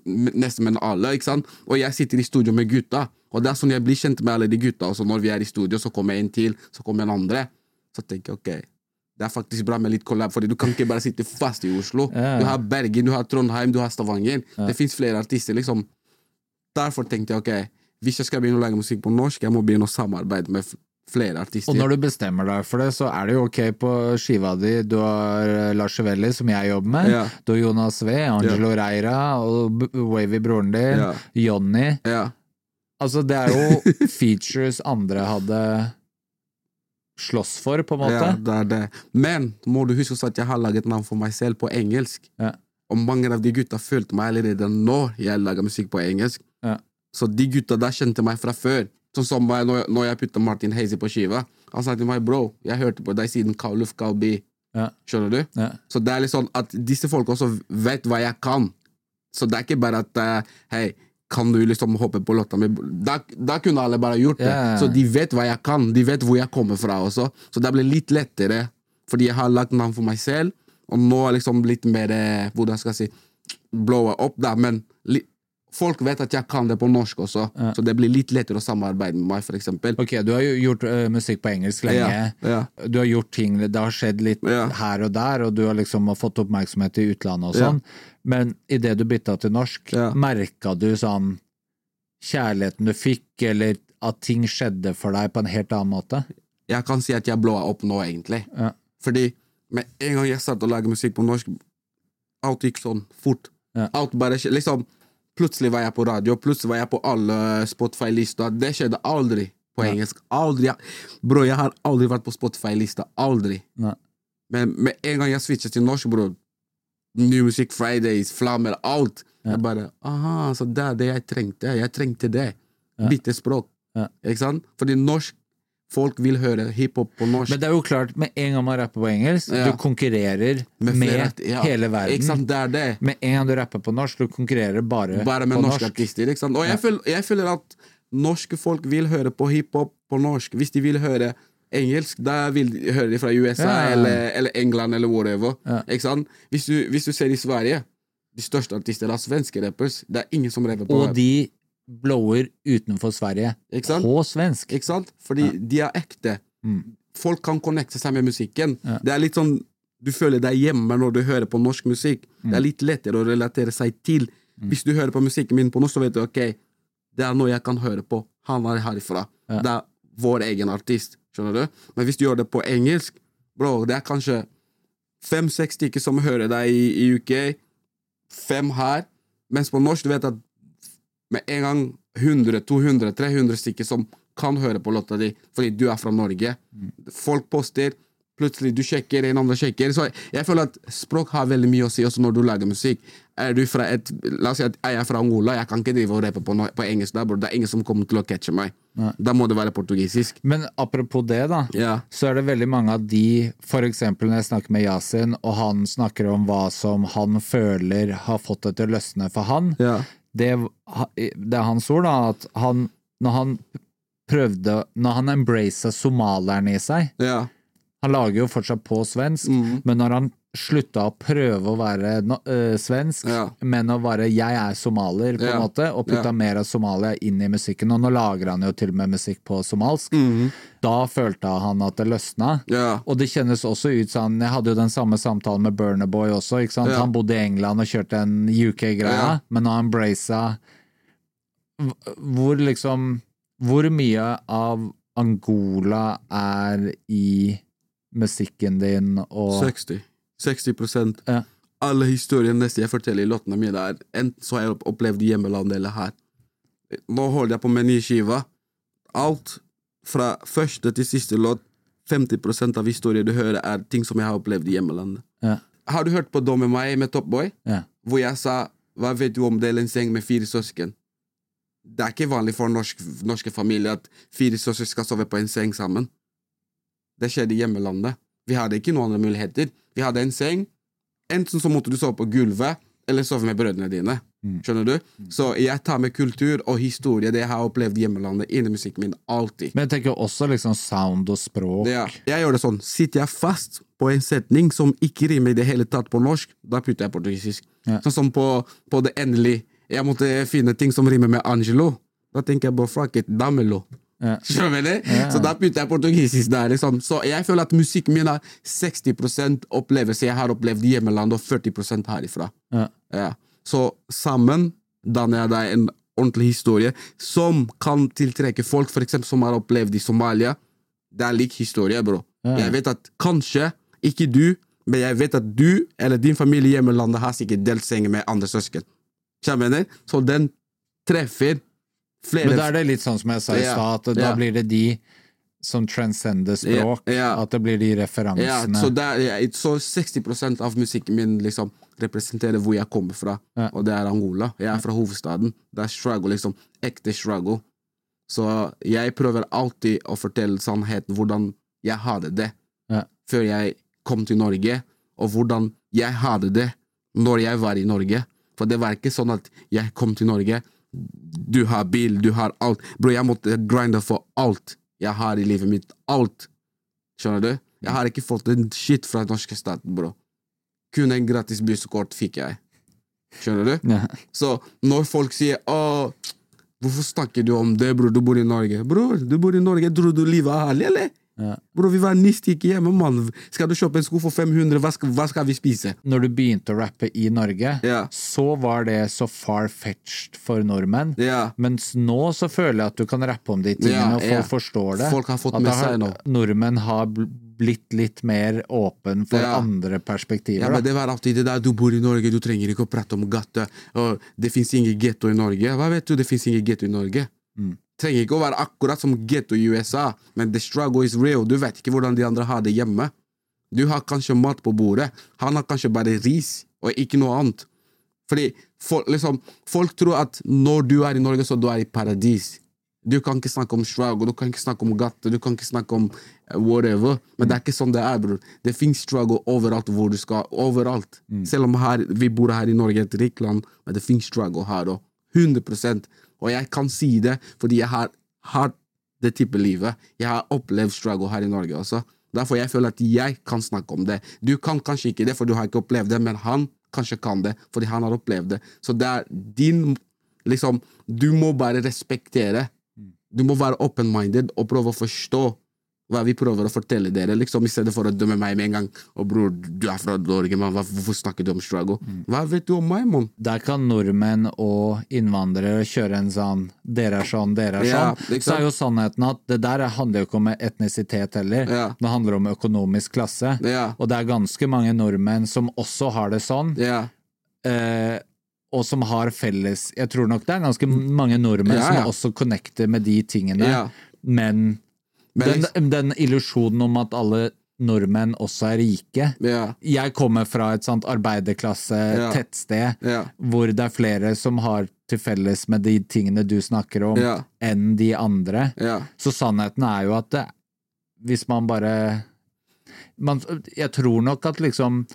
nesten med alle. ikke sant? Og jeg sitter i studio med gutta. Og det er sånn jeg blir kjent med alle de gutta. Og så når vi er i studio, så kommer en til, så kommer en andre. Så tenker jeg ok, det er faktisk bra med litt collab, Fordi du kan ikke bare sitte fast i Oslo. Du har Bergen, du har Trondheim, du har Stavanger. Det fins flere artister. liksom. Derfor tenkte jeg ok, hvis jeg skal begynne å lage musikk på norsk, jeg må begynne å samarbeide med flere artister. Og når du bestemmer deg for det, så er det jo ok på skiva di. Du har eh, Lars Chevelli, som jeg jobber med. Ja. Du har Jonas V, Angelo Reira og Wavy, broren din. Ja. Jonny. Ja. Altså, det er jo features andre hadde slåss for, på en måte. Ja, det er det. Men må du huske også at jeg har laget navn for meg selv på engelsk. Og mange av de gutta følte meg allerede når jeg laga musikk på engelsk. Så de gutta der kjente meg fra før. Sånn som når, når jeg putta Martin Hazy på skiva. Han sa til meg bro, jeg hørte på deg siden Kauluf Kalbi. Ja. Skjønner du? Så det er litt sånn at disse folka også vet hva jeg kan. Så det er ikke bare at uh, hei, kan du liksom hoppe på låta mi? Da, da kunne alle bare gjort det. Yeah. Så de vet hva jeg kan. De vet hvor jeg kommer fra også. Så det ble litt lettere, fordi jeg har lagt navn for meg selv. Og nå er liksom litt mer eh, Hvordan skal jeg si blowa opp, da. Men li, folk vet at jeg kan det på norsk også, så det blir litt lettere å samarbeide med meg, for eksempel. Ok, du har jo gjort eh, musikk på engelsk lenge. Ja, ja. Du har gjort ting, det har skjedd litt her og der, og du har liksom fått oppmerksomhet i utlandet og Ja. sånn. Men idet du bytta til norsk, Ja. merka du sånn kjærligheten du fikk, eller at ting skjedde for deg på en helt annen måte? Jeg kan si at jeg blåa opp nå, egentlig. Ja. Fordi med en gang jeg startet å lage musikk på norsk, alt gikk sånn fort. Alt bare liksom Plutselig var jeg på radio, plutselig var jeg på alle Spotify-lister. Det skjedde aldri på Nei. engelsk. Aldri. Bro, jeg har aldri vært på Spotify-lista. Aldri. Nei. Men med en gang jeg switchet til norsk, bro New Music Fridays, Flammer, alt. Jeg bare Aha, så det er det jeg trengte. Jeg trengte det. Bytte språk. Ikke sant? Fordi norsk Folk vil høre hiphop på norsk. Men det er jo klart, med en gang man rapper på engelsk, Ja. du konkurrerer med, Med ja. hele verden. Ikke sant, det er det. Med en gang du rapper på norsk, du konkurrerer bare, Bare med på norske norsk. artister. Ikke sant? Og Ja. jeg, føler, jeg føler at norske folk vil høre på hiphop på norsk. Hvis de vil høre engelsk, da vil de høre det fra USA Ja, ja, ja. Eller, eller England eller whatever. Ja. Ikke sant? Hvis, du, hvis du ser i Sverige, de største artister er svenske rappers. Det er ingen som rapper på Og de blower utenfor Sverige. På svensk. Ikke sant? Fordi de er ekte. Folk kan connecte seg med musikken. Det er litt sånn Du føler deg hjemme når du hører på norsk musikk. Det er litt lettere å relatere seg til. Hvis du hører på musikken min på norsk, så vet du ok, det er noe jeg kan høre på. Han er herifra. Det er vår egen artist. Skjønner du? Men hvis du gjør det på engelsk, bro, det er kanskje fem-seks stykker som hører deg i, i UK. Fem her. Mens på norsk, du vet at med en gang 100, 200, 300 stykker som kan høre på låta di fordi du er fra Norge. Folk poster, plutselig du sjekker, en andre sjekker. Så jeg føler at språk har veldig mye å si også når du lager musikk. Er du fra et, La oss si at jeg er fra Angola, jeg kan ikke drive og rappe på, no- på engelsk der, bro. Det er ingen som kommer til å catche meg. Da må det være portugisisk. Men apropos det, da, så er det veldig mange av de, eksempel når jeg snakker med Yasin, og han snakker om hva som han føler har fått det til å løsne for han, det, det er hans ord, da, at han, når han prøvde Når han embracet somaleren i seg Han lager jo fortsatt på svensk, men når han slutta å prøve å være no, øh, svensk, men å være 'jeg er somalier', på en Ja. måte, og putta Ja. mer av Somalia inn i musikken, og nå lager han jo til og med musikk på somalsk, da følte han at det løsna. Og det kjennes også ut som Jeg hadde jo den samme samtalen med Burnerboy også. Ja. Han bodde i England og kjørte en UK-greie, Ja. men har han braisa Hvor liksom Hvor mye av Angola er i musikken din og 60. 60% Alle historiene nesten jeg forteller i låtene mine, er enten så har jeg opplevd i hjemmelandet eller her. Nå holder jeg på med ny skive. Alt fra første til siste låt, 50% av historier du hører, er ting som jeg har opplevd i hjemmelandet. Ja. Har du hørt på Dom med meg med Top Boy? Ja. Hvor jeg sa 'Hva vet du om dele en seng med fire søsken'? Det er ikke vanlig for norsk, norske familier at fire søsken skal sove på en seng sammen. Det skjedde i hjemmelandet. Vi hadde ikke noen andre muligheter. Vi hadde en seng. Enten så måtte du sove på gulvet, eller sove med brødrene dine. Skjønner du? Så jeg tar med kultur og historie, det jeg har opplevd i hjemmelandet, inn i musikken min. Alltid. Men jeg tenker også liksom sound og språk. Ja, jeg gjør det sånn. Sitter jeg fast på en setning som ikke rimer i det hele tatt på norsk, da putter jeg portugisisk. Sånn som på, på det endelige. Jeg måtte finne ting som rimer med Angelo. Da tenker jeg bare fuck it, damelo. Du? Ja. Så da begynte jeg portugisisk der. Liksom. Så jeg føler at musikken min er 60% opplevelse jeg har opplevd i hjemmelandet, og 40 herifra. Ja. Ja. Så sammen danner jeg deg en ordentlig historie som kan tiltrekke folk eksempel, som har opplevd i Somalia. Det er lik historie, bro. Ja. Jeg vet at kanskje, ikke du, men jeg vet at du eller din familie i hjemmelandet har sikkert delt seng med andre søsken. Så den treffer flere Men da er det litt sånn som jeg sa i stad, at da blir det de som transcender språk. Ja, ja. At det blir de Ja, referansene. så, det er, ja, så 60% av musikken min liksom representerer hvor jeg kommer fra, og det er Angola. Jeg er fra hovedstaden. Det er struggle, liksom. Ekte struggle. Så jeg prøver alltid å fortelle sannheten, hvordan jeg hadde det før jeg kom til Norge, og hvordan jeg hadde det når jeg var i Norge. For det var ikke sånn at jeg kom til Norge, du har bil, du har alt. Bro, jeg måtte grinde for alt jeg har i livet mitt. Alt. Skjønner du? Jeg har ikke fått en shit fra den norske staten, bro. Kun en gratis busskort fikk jeg. Skjønner du? Ja. Så når folk sier Åh, hvorfor snakker du om det, bror, du bor i Norge? Bror, du bor i Norge, tror du livet er herlig, eller? Ja. Bror, vi var ni stykker hjemme, mann. Skal du kjøpe en sko for 500, hva skal, hva skal vi spise? Når du begynte å rappe i Norge, Ja. så var det så far-fetched for nordmenn. Ja. Mens nå så føler jeg at du kan rappe om de tingene, og folk forstår det. Folk har fått med seg nå. Nordmenn har blitt litt mer åpen for Ja. andre perspektiver. Ja, men det var alltid det der, du bor i Norge, du trenger ikke å prate om gata. Det fins ingen getto i Norge. Hva vet du, det fins ingen getto i Norge. Trenger ikke å være akkurat som getto i USA, men the struggle is real. Du vet ikke hvordan de andre har det hjemme. Du har kanskje mat på bordet, han har kanskje bare ris, og ikke noe annet. Fordi folk, liksom, folk tror at når du er i Norge, så du er i paradis. Du kan ikke snakke om struggle, du kan ikke snakke om gate, du kan ikke snakke om eh, whatever. Men det er ikke sånn det er, bror. Det fins struggle overalt hvor du skal. Overalt. Selv om her, vi bor her i Norge, et rikt land, men det fins struggle her òg. 100 Og jeg kan si det fordi jeg har hatt det type livet. Jeg har opplevd struggle her i Norge også. Derfor jeg føler at jeg kan snakke om det. Du kan kanskje ikke det, for du har ikke opplevd det, men han kanskje kan det, fordi han har opplevd det. Så det er din liksom, Du må bare respektere. Du må være open-minded og prøve å forstå hva vi prøver å fortelle dere, liksom, i stedet for å dømme meg med en gang. Og bror, du er fra Norge, man. Hvorfor snakker du om struggle? Hva vet du om meg, mann? Der kan nordmenn og innvandrere kjøre en sånn 'dere er sånn, dere er Ja, sånn'. ikke Så er jo sannheten at det der handler jo ikke om etnisitet heller. Ja. Det handler om økonomisk klasse. Ja. Og det er ganske mange nordmenn som også har det sånn. Ja. eh, og som har felles Jeg tror nok det er ganske mange nordmenn Ja, ja. som også connecter med de tingene, Ja. men, Men den, den illusjonen om at alle nordmenn også er rike Ja. Jeg kommer fra et sånt arbeiderklasse, Ja. tettsted, Ja. hvor det er flere som har til felles med de tingene du snakker om, Ja. enn de andre. Ja. Så sannheten er jo at det, hvis man bare man, Jeg tror nok at liksom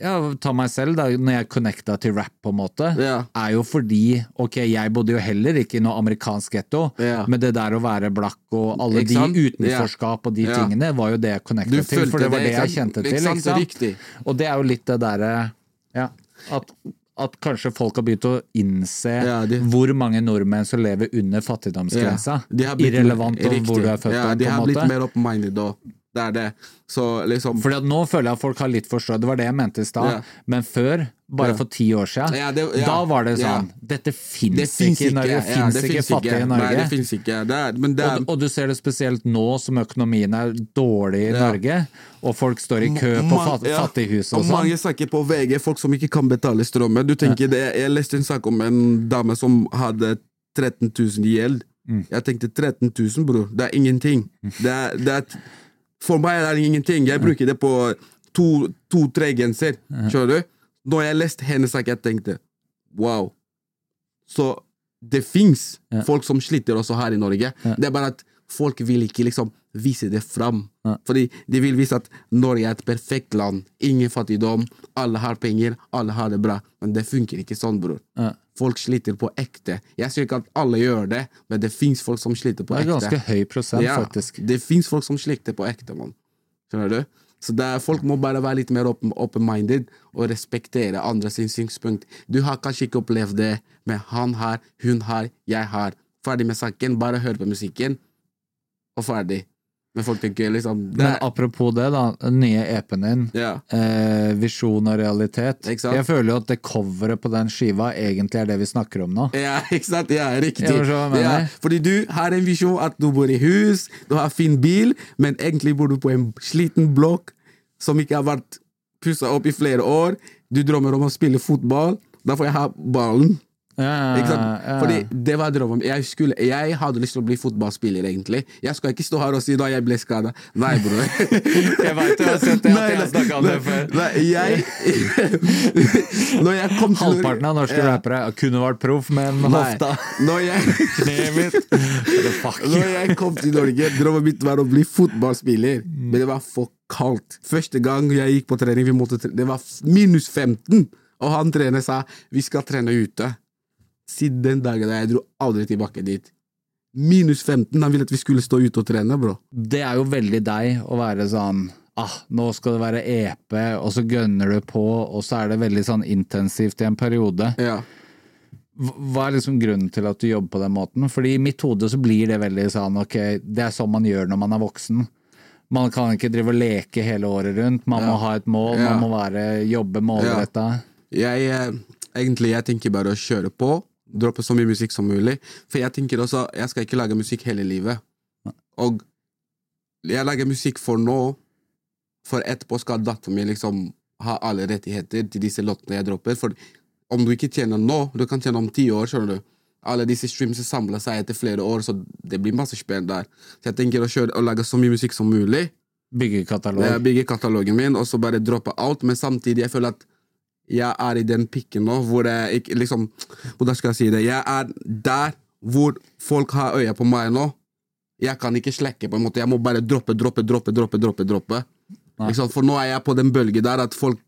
ja, ta meg selv, da, når jeg connecta til rap, på en måte, Ja. er jo fordi Ok, jeg bodde jo heller ikke i noe amerikansk getto, Ja. men det der å være blakk og alle de utenforskap og de tingene, var jo det jeg connecta til, for det var det, jeg kjente til. Ikke sant? Og det er jo litt det derre Ja, at, at kanskje folk har begynt å innse Ja, de- hvor mange nordmenn som lever under fattigdomsgrensa. Ja, Irrelevant om hvor du er født, Ja, de har blitt mer open-minded og Det er det. Så liksom Fordi at nå føler jeg at folk har litt forstått, det var det jeg mente i stad, Ja. men før, bare Ja. for ti år siden, Ja, det- da var det sånn Dette fins Det ikke i Norge, det fins ikke finnes fattige i Nei, det Norge. fins ikke. Det er, men det er Og, og du ser det spesielt nå som økonomien er dårlig i. Norge, og folk står i kø på fat, fattighus Og og sånn. mange snakker på VG, folk som ikke kan betale strømmen. Du tenker det, Jeg leste en sak om en dame som hadde 13 000 i gjeld. Mm. Jeg tenkte 13 000, bror. Det er ingenting. Det er, det er, for meg er det ingenting. Jeg bruker det på to-tre genser. Skjønner du? Når jeg leste hennes sak, jeg tenkte wow. Så det fins folk som sliter også her i Norge. Det er bare at folk vil ikke liksom vise det fram. Ja. Fordi de vil vise at Norge er et perfekt land. Ingen fattigdom. Alle har penger, alle har det bra. Men det funker ikke sånn, bror. Ja. Folk sliter på ekte. Jeg sier ikke at alle gjør det, men det fins folk som sliter på Det er ekte. ganske høy prosent, Ja, faktisk. Det fins folk som sliter på ekte, mann. Skjønner du? Så er, folk må bare være litt mer open- open-minded og respektere andres synspunkt. Du har kanskje ikke opplevd det, men han har, hun har, jeg har. Ferdig med saken, bare hør på musikken, og ferdig. Men folk tenker liksom Men apropos det, da. Den nye EP-en din, ja. eh, Visjon og realitet. Jeg føler jo at det coveret på den skiva egentlig er det vi snakker om nå. Ja, ikke sant? Ja, riktig. Ja, fordi du har en visjon at du bor i hus, du har fin bil, men egentlig bor du på en sliten blokk som ikke har vært pussa opp i flere år. Du drømmer om å spille fotball. Da får jeg ha ballen. Ja. Fordi det var drømmen. Jeg, skulle, jeg hadde lyst til å bli fotballspiller, egentlig. Jeg skal ikke stå her og si da jeg ble skada. Nei, bror. Jeg vet, du har sett det, at jeg har snakket om det før. Nei, jeg jeg kom til Halvparten av norske Ja. rappere kunne vært proff, men Nei. hofta Når jeg. Når jeg kom til Norge, drømmen min var å bli fotballspiller. Mm. Men det var for kaldt. Første gang jeg gikk på trening, tre det var minus 15. Og han trener sa vi skal trene ute. Siden den dagen der, jeg dro aldri tilbake dit. Minus 15. Han ville at vi skulle stå ute og trene, bro. Det er jo veldig deg å være sånn ah, nå skal det være EP, og så gønner du på, og så er det veldig sånn intensivt i en periode. Ja. Hva er liksom grunnen til at du jobber på den måten? Fordi i mitt hode så blir det veldig sånn ok, det er sånn man gjør når man er voksen. Man kan ikke drive og leke hele året rundt, man må ha et mål, Ja. man må være, jobbe målretta. Jeg, eh, egentlig, jeg tenker bare å kjøre på, droppe så mye musikk som mulig. For jeg tenker også, jeg skal ikke lage musikk hele livet. Og jeg lager musikk for nå, for etterpå skal datteren min liksom ha alle rettigheter til disse låtene jeg dropper. For om du ikke tjener nå, du kan tjene om ti år, skjønner du. Alle disse streams samler seg etter flere år, så det blir masse spenn der. Så jeg tenker å, kjøre, å lage så mye musikk som mulig. Bygge katalog. bygge katalogen min, og så bare droppe alt. Men samtidig, jeg føler at jeg er i den pikken nå hvor jeg ikke liksom Hvordan skal jeg si det? Jeg er der hvor folk har øya på meg nå. Jeg kan ikke slekke, på en måte. Jeg må bare droppe, droppe, droppe. droppe, droppe, droppe. For nå er jeg på den bølgen der at folk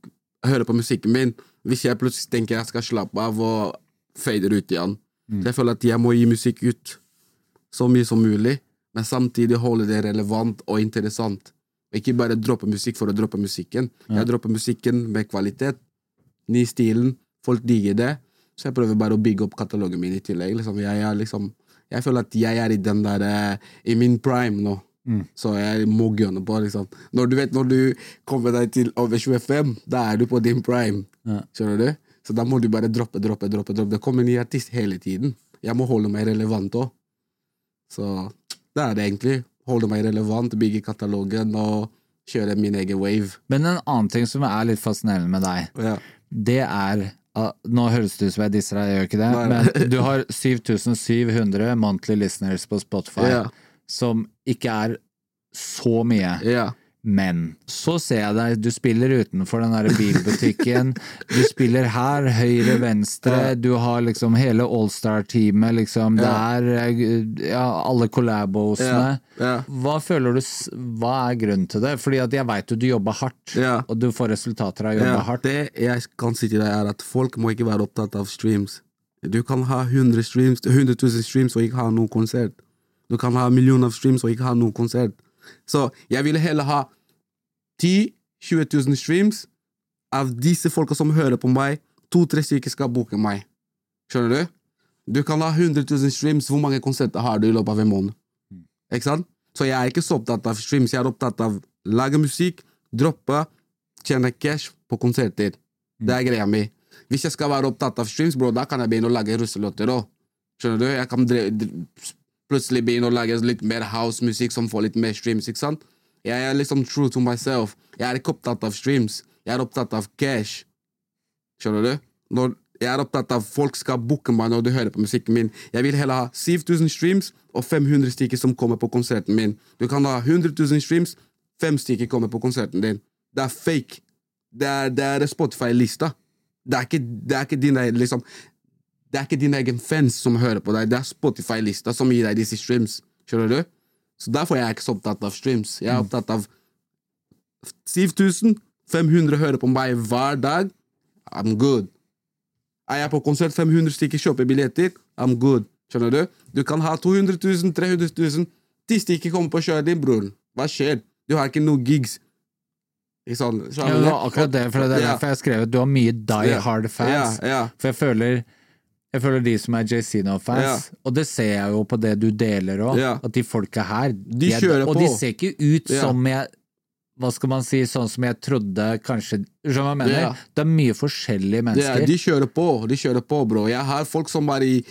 hører på musikken min. Hvis jeg plutselig tenker jeg skal slappe av og fader ut igjen. Så jeg føler at jeg må gi musikk ut så mye som mulig, men samtidig holde det relevant og interessant. Ikke bare droppe musikk for å droppe musikken. Jeg dropper musikken med kvalitet. Ny stilen. Folk digger det. Så jeg prøver bare å bygge opp katalogen min i tillegg. Liksom. Jeg, er liksom, jeg føler at jeg er i den der eh, I min prime nå. Så jeg må gønne på. Liksom. Når du vet når du kommer deg til over 25, da er du på din prime. Ja. Skjønner du? Så da må du bare droppe, droppe, droppe. droppe. Det kommer en ny artist hele tiden. Jeg må holde meg relevant òg. Så det er det egentlig. Holde meg relevant, bygge katalogen og kjøre min egen wave. Men en annen ting som er litt fascinerende med deg, Ja. Det er ah, Nå høres det ut som jeg disser deg, jeg gjør ikke det, Nei, men du har 7700 monthly listeners på Spotify, Ja. som ikke er så mye. Ja. Men så ser jeg deg, du spiller utenfor den der bilbutikken. Du spiller her, høyre, venstre. Du har liksom hele Allstar-teamet, liksom. Det er eh, ja, alle collabosene. Hva føler du Hva er grunnen til det? Fordi at jeg veit jo du jobber hardt, og du får resultater av å jobbe hardt. det jeg kan si til deg, er at folk må ikke være opptatt av streams. Du kan ha 100, streams, 100 000 streams og ikke ha noen konsert. Du kan ha millioner av streams og ikke ha noen konsert. Så jeg ville heller ha 10 000-20 000 streams. Av disse folka som hører på meg, to-tre stykker skal booke meg. Skjønner du? Du kan ha 100 000 streams. Hvor mange konserter har du i løpet av en måned? Ikke sant? Så jeg er ikke så opptatt av streams. Jeg er opptatt av lage musikk, droppe, tjene cash på konserter. Det er greia mi. Hvis jeg skal være opptatt av streams, bro, da kan jeg begynne å lage russelåter òg. Skjønner du? Jeg kan plutselig begynne å lage litt mer house-musikk som får litt mer streams. ikke sant? Jeg er liksom true to myself. Jeg er ikke opptatt av streams. Jeg er opptatt av cash. Skjønner du? Når jeg er opptatt av folk skal booke meg når de hører på musikken min. Jeg vil heller ha 7000 streams og 500 stykker som kommer på konserten min. Du kan ha 100 000 streams, fem stykker kommer på konserten din. Det er fake. Det er, er Spotify-lista. Det det er ikke dine liksom Det er ikke dine egen fans som hører på deg, det er Spotify-lista som gir deg disse streams. Skjønner du? Så derfor er jeg ikke så opptatt av streams. Jeg er opptatt av 7500 hører på meg hver dag. I'm good. Er jeg på konsert, 500 stykker kjøper billetter, I'm good. Skjønner du? Du kan ha 200 000, 300 000. 10 stykker kommer på kjøret din, bror. Hva skjer? Du har ikke noe gigs. Ikke sånn, Ja, det var akkurat det, for det er derfor jeg skrev at du har mye die hard fans. Ja, ja. For jeg føler jeg føler de som er JC-no-fans, og det ser jeg jo på det du deler òg, Ja. at de folka her De er- kjører Og de ser ikke ut Ja. som jeg Hva skal man si, sånn som jeg trodde kanskje Skjønner du hva jeg mener? Ja. Det er mye forskjellige mennesker. er, de kjører på, de kjører på, bro. Jeg har folk som var i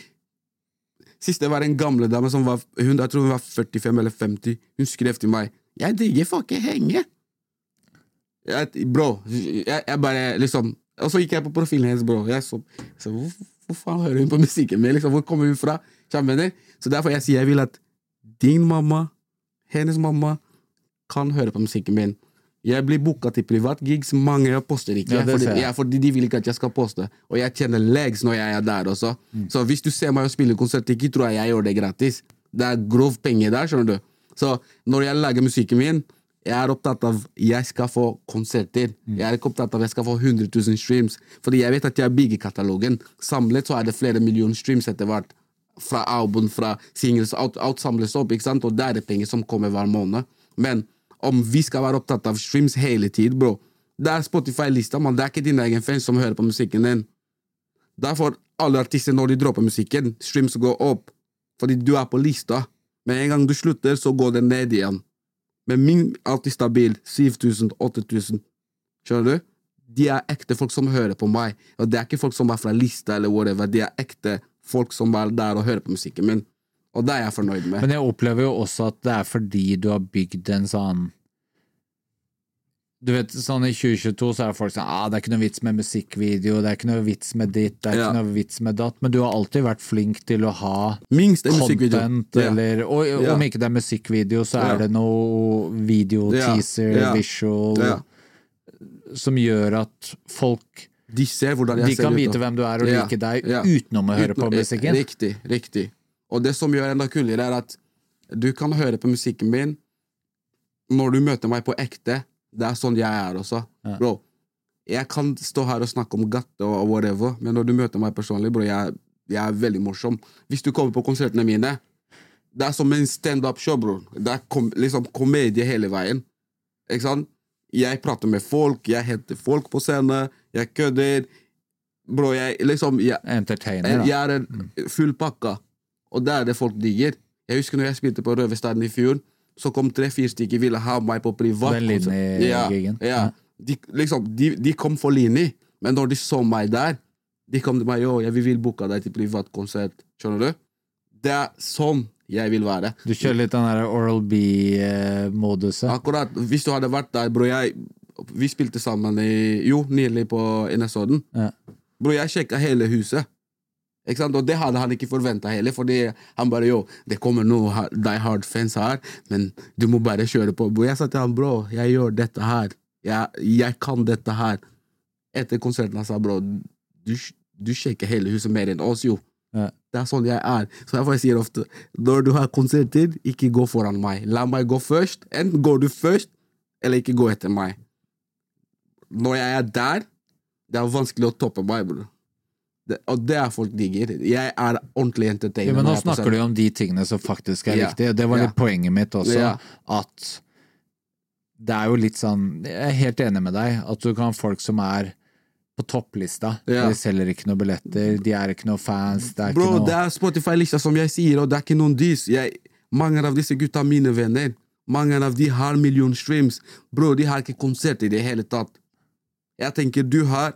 Sist det var en gamle dame som var hun, Jeg tror hun var 45 eller 50. Hun skrev til meg 'Jeg digger ikke henge'. Jeg, bro, jeg, jeg bare liksom Og så gikk jeg på profilen hennes, bro. Jeg så, så hvor, faen hører hun på musikken min? Liksom, hvor kommer hun fra? Så derfor jeg sier jeg vil at din mamma, hennes mamma, kan høre på musikken min. Jeg blir booka til privatgigs, mange jeg poster ikke. Ja, fordi, jeg. fordi de vil ikke at jeg skal poste. Og jeg tjener legs når jeg er der også. Mm. Så hvis du ser meg og spiller konsert, ikke tror jeg jeg gjør det gratis. Det er grov penger der, skjønner du. Så når jeg lager musikken min, jeg er opptatt av jeg skal få konserter. Jeg er ikke opptatt av jeg skal få 100 000 streams. Fordi jeg vet at jeg bygger katalogen. Samlet så er det flere millioner streams etter hvert. Fra album, fra singles, alt, alt samles opp, ikke sant? og det er det penger som kommer hver måned. Men om vi skal være opptatt av streams hele tiden, bro. Det er Spotify-lista, men Det er ikke din egen fans som hører på musikken din. Derfor alle artister, når de dropper musikken, streams går opp. Fordi du er på lista. Men en gang du slutter, så går det ned igjen. Men min alltid stabil. 7000, 8000. Skjønner du? De er ekte folk som hører på meg. Og det er ikke folk som er fra lista eller whatever. De er ekte folk som er der og hører på musikken min. Og det er jeg fornøyd med. Men jeg opplever jo også at det er fordi du har bygd en sånn du vet, sånn I 2022 så er folk sånn ah, det er ikke noe vits med musikkvideo, det er ikke noe vits med ditt, det er Ja. ikke noe vits med datt, men du har alltid vært flink til å ha Minst content, Ja. eller og, Ja. Om ikke det er musikkvideo, så er det noe video, teaser, visual som gjør at folk De ser hvordan jeg De kan vite hvem du er og like deg utenom å høre på Utenom- musikken. Riktig, riktig. Og det som gjør enda kulere, er at du kan høre på musikken min når du møter meg på ekte. Det er sånn jeg er også. Bro, jeg kan stå her og snakke om gatte og whatever, men når du møter meg personlig, bro, jeg, jeg er veldig morsom. Hvis du kommer på konsertene mine, det er som en standup-show, bror. Det er kom, liksom komedie hele veien. Ikke sant? Jeg prater med folk, jeg henter folk på scenen, jeg kødder. Bro, jeg liksom jeg, Entertainer, da. jeg er en full pakka, og det er det folk digger. Jeg husker når jeg spilte på Røverstaden i fjor, så kom tre-fire stykker ville ha meg på privat. Den Linni-gigen. Ja, ja. De, liksom, de, de kom for Lini, men når de så meg der, de kom til meg jo, jeg vil booke deg til privatkonsert. Skjønner du? Det er sånn jeg vil være. Du kjører litt den der Oral B-moduset. Akkurat. Hvis du hadde vært der, bror jeg Vi spilte sammen i Jo, nylig på Nesodden. Ja. Bror, jeg sjekka hele huset. Ikke sant? Og det hadde han ikke forventa heller, fordi han bare jo, det kommer noen Die Hard-fans her, men du må bare kjøre på. Jeg sa til han, bro, jeg gjør dette her. Jeg, jeg kan dette her. Etter konserten han sa bro, du, du sjekker hele huset mer enn oss, jo. Ja. Det er sånn jeg er. Så derfor jeg sier ofte når du har konserter, ikke gå foran meg. La meg gå først. Enten går du først, eller ikke gå etter meg. Når jeg er der, det er vanskelig å toppe meg, bror. Det, og det er folk digger. Jeg er ordentlig entertainer. Ja, men nå er snakker du om de tingene som faktisk er Ja. riktige. Det var Ja. litt poenget mitt også, Ja. at det er jo litt sånn Jeg er helt enig med deg, at du kan ha folk som er på topplista. Ja. De selger ikke noen billetter, de er ikke noen fans, det er Bro, noe det er Spotify-lista som jeg sier, og det er ikke noen dys. Jeg, mange av disse gutta er mine venner. Mange av de har million streams. Bro, de har ikke konsert i det hele tatt. Jeg tenker, du har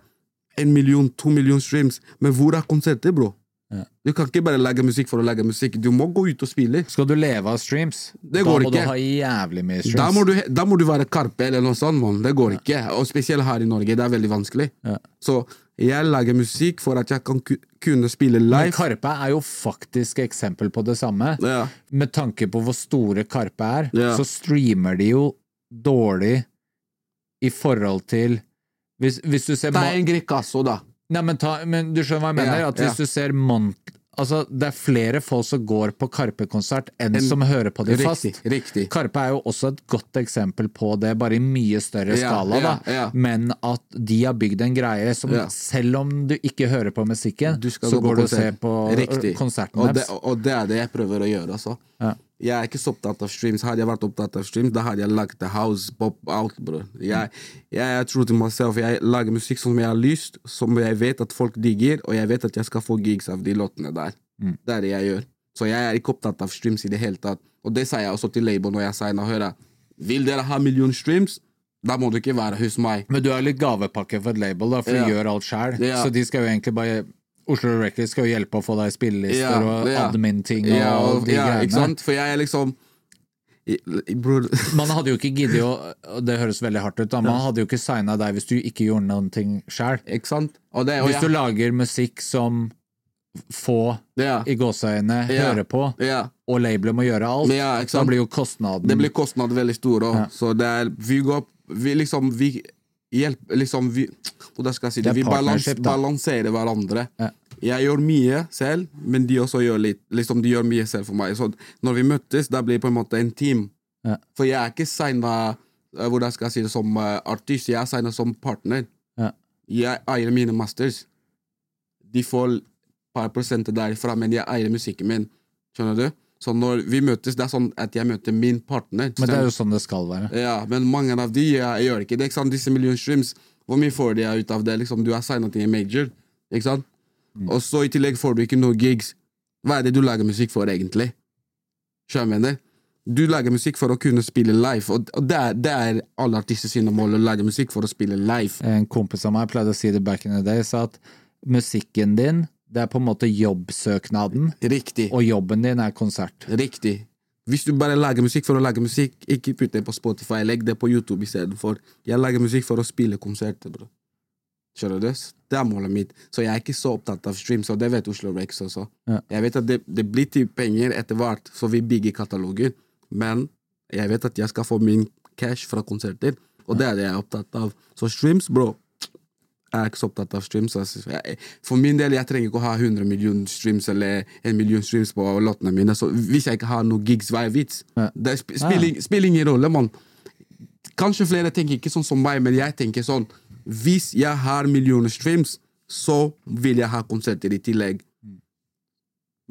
en million, to million streams, men hvor er konserter, bro? Ja. Du kan ikke bare lage musikk for å lage musikk. Du må gå ut og spille. Skal du leve av streams, Det da må må du ha jævlig mye streams. Da må, du, da må du være Karpe eller noe sånt, man. Det går ikke. Og spesielt her i Norge. Det er veldig vanskelig. Ja. Så jeg lager musikk for at jeg kan kunne spille live. Men. Karpe er jo faktisk eksempel på det samme. Ja. Med tanke på hvor store Karpe er, Ja. så streamer de jo dårlig i forhold til Hvis, hvis du ser Det er en gricasso, da. Nei, men, ta, men du skjønner hva jeg mener? Ja, at hvis ja. du ser mont... Altså, det er flere folk som går på Karpe-konsert enn En- som hører på de fast. Riktig. Karpe er jo også et godt eksempel på det, bare i mye større skala, ja, da. Men at de har bygd en greie som selv om du ikke hører på musikken, så gå går du og ser på Riktig. konserten Og det, deres. og det er det jeg prøver å gjøre. Altså. Jeg er ikke så opptatt av streams. Hadde jeg vært opptatt av streams, da hadde jeg lagd the house, pop, out, bror. Jeg, jeg tror til meg selv Jeg lager musikk som jeg har lyst, som jeg vet at folk digger, og jeg vet at jeg skal få gigs av de låtene der. Mm. Det er det jeg gjør. Så jeg er ikke opptatt av streams i det hele tatt. Og det sa jeg også til label når jeg signa. Hør, vil dere ha million streams? Da må du ikke være hos meg. Men du er litt gavepakke for et label, da, for Ja. du gjør alt sjæl. Ja. Så de skal jo egentlig bare Oslo Records skal jo hjelpe å få deg spillelister Ja, og ja. admin-ting og, Ja, og, de ja, greiene. ikke sant? For jeg er liksom i- i, Man hadde jo ikke giddet å Det høres veldig hardt ut, da. Man hadde jo ikke signa deg hvis du ikke gjorde noen ting sjæl. Hvis du lager musikk som få ja, i gåseøyne Ja. hører på, ja. og labelet må gjøre alt, da blir jo kostnaden Det blir kostnad veldig stor òg. Så det er Vi går Vi liksom Vi hjelper liksom vi, Hvordan skal jeg si Det Vi balans, balanserer hverandre. Ja. Jeg gjør mye selv, men de også gjør litt. Liksom De gjør mye selv for meg. Så når vi møttes, da blir det på en måte en team. Ja. For jeg er ikke signa Hvordan skal jeg si det som eh, artist, jeg er signa som partner. Ja. Jeg eier mine masters. De får et par prosenter derfra, men jeg eier musikken min. Skjønner du? Så når vi møtes, det er sånn at jeg møter min partner. Men det er jo sånn det skal være. Ja, men mange av de jeg, gjør ikke det. ikke sant? Disse million streams, hvor mye får de ut av det? liksom? Du har signet til en major, ikke sant? Og så i tillegg får du ikke noe gigs. Hva er det du lager musikk for, egentlig? Skjønner du? Du lager musikk for å kunne spille live, og det er, det er alle artister sine mål, å lage musikk for å spille live. En kompis av meg pleide å si det back in the day, sa at musikken din, det er på en måte jobbsøknaden, Riktig. og jobben din er konsert. Riktig. Hvis du bare lager musikk for å lage musikk, ikke putt det på Spotify, legg det på YouTube istedenfor. Jeg lager musikk for å spille konserter, bro. Skjønner du? Det er målet mitt. Så jeg er ikke så opptatt av streams, og det vet Oslo Rex også. Ja. Jeg vet at det, det blir til penger etter hvert, så vi bygger kataloger, men jeg vet at jeg skal få min cash fra konserter, og det er det jeg er opptatt av. Så streams, bro, jeg er ikke så opptatt av streams. Altså. Jeg, for min del, jeg trenger ikke å ha 100 millioner streams eller en million streams på låtene mine. Så hvis jeg ikke har noen gigs, hva er vits? Det sp spiller, spiller ingen rolle, mann. Kanskje flere tenker ikke sånn som meg, men jeg tenker sånn Hvis jeg har millioner streams, så vil jeg ha konserter i tillegg.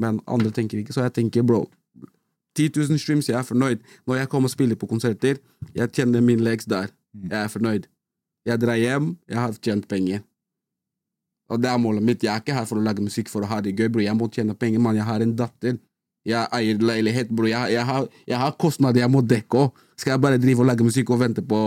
Men andre tenker ikke, så jeg tenker, bro 10 000 streams, jeg er fornøyd. Når jeg kommer og spiller på konserter, jeg tjener min legs der. Jeg er fornøyd. Jeg drar hjem, jeg har tjent penger. Og det er målet mitt. Jeg er ikke her for å lage musikk for å ha det gøy, bro. Jeg må tjene penger, mann. Jeg har en datter. Jeg eier leilighet, bror. Jeg, jeg, har, har kostnader jeg må dekke òg. Skal jeg bare drive og lage musikk og vente på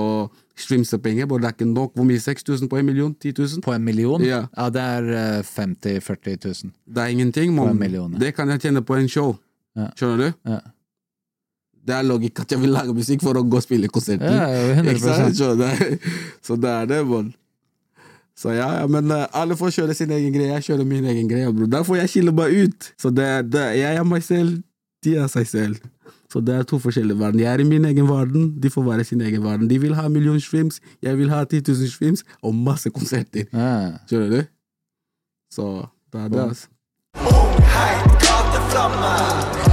streams og penger? Bro? Det er ikke nok. Hvor mye? 6000 på en million? 10 000? På en million? Ja. det er eh, 50 000-40 000. Det er ingenting, mann. Det kan jeg tjene på en show. Ja. Skjønner du? Ja. Det er logikk at jeg vil lage musikk for å gå og spille konserter. Ja, ja, 100%. Ikke sant? Så det, så det er det, mann. Så ja, ja, men eh, alle får kjøre sin egen greie. Jeg kjører min egen greie, bro. Der får jeg skille meg ut. Så det, det, jeg er meg selv, de er seg selv. Så det er to forskjellige verden. Jeg er i min egen verden, de får være i sin egen verden. De vil ha million streams, jeg vil ha 10 000 streams og masse konserter. Ja. Skjønner du? Så det er det, altså. Heit gateflamme.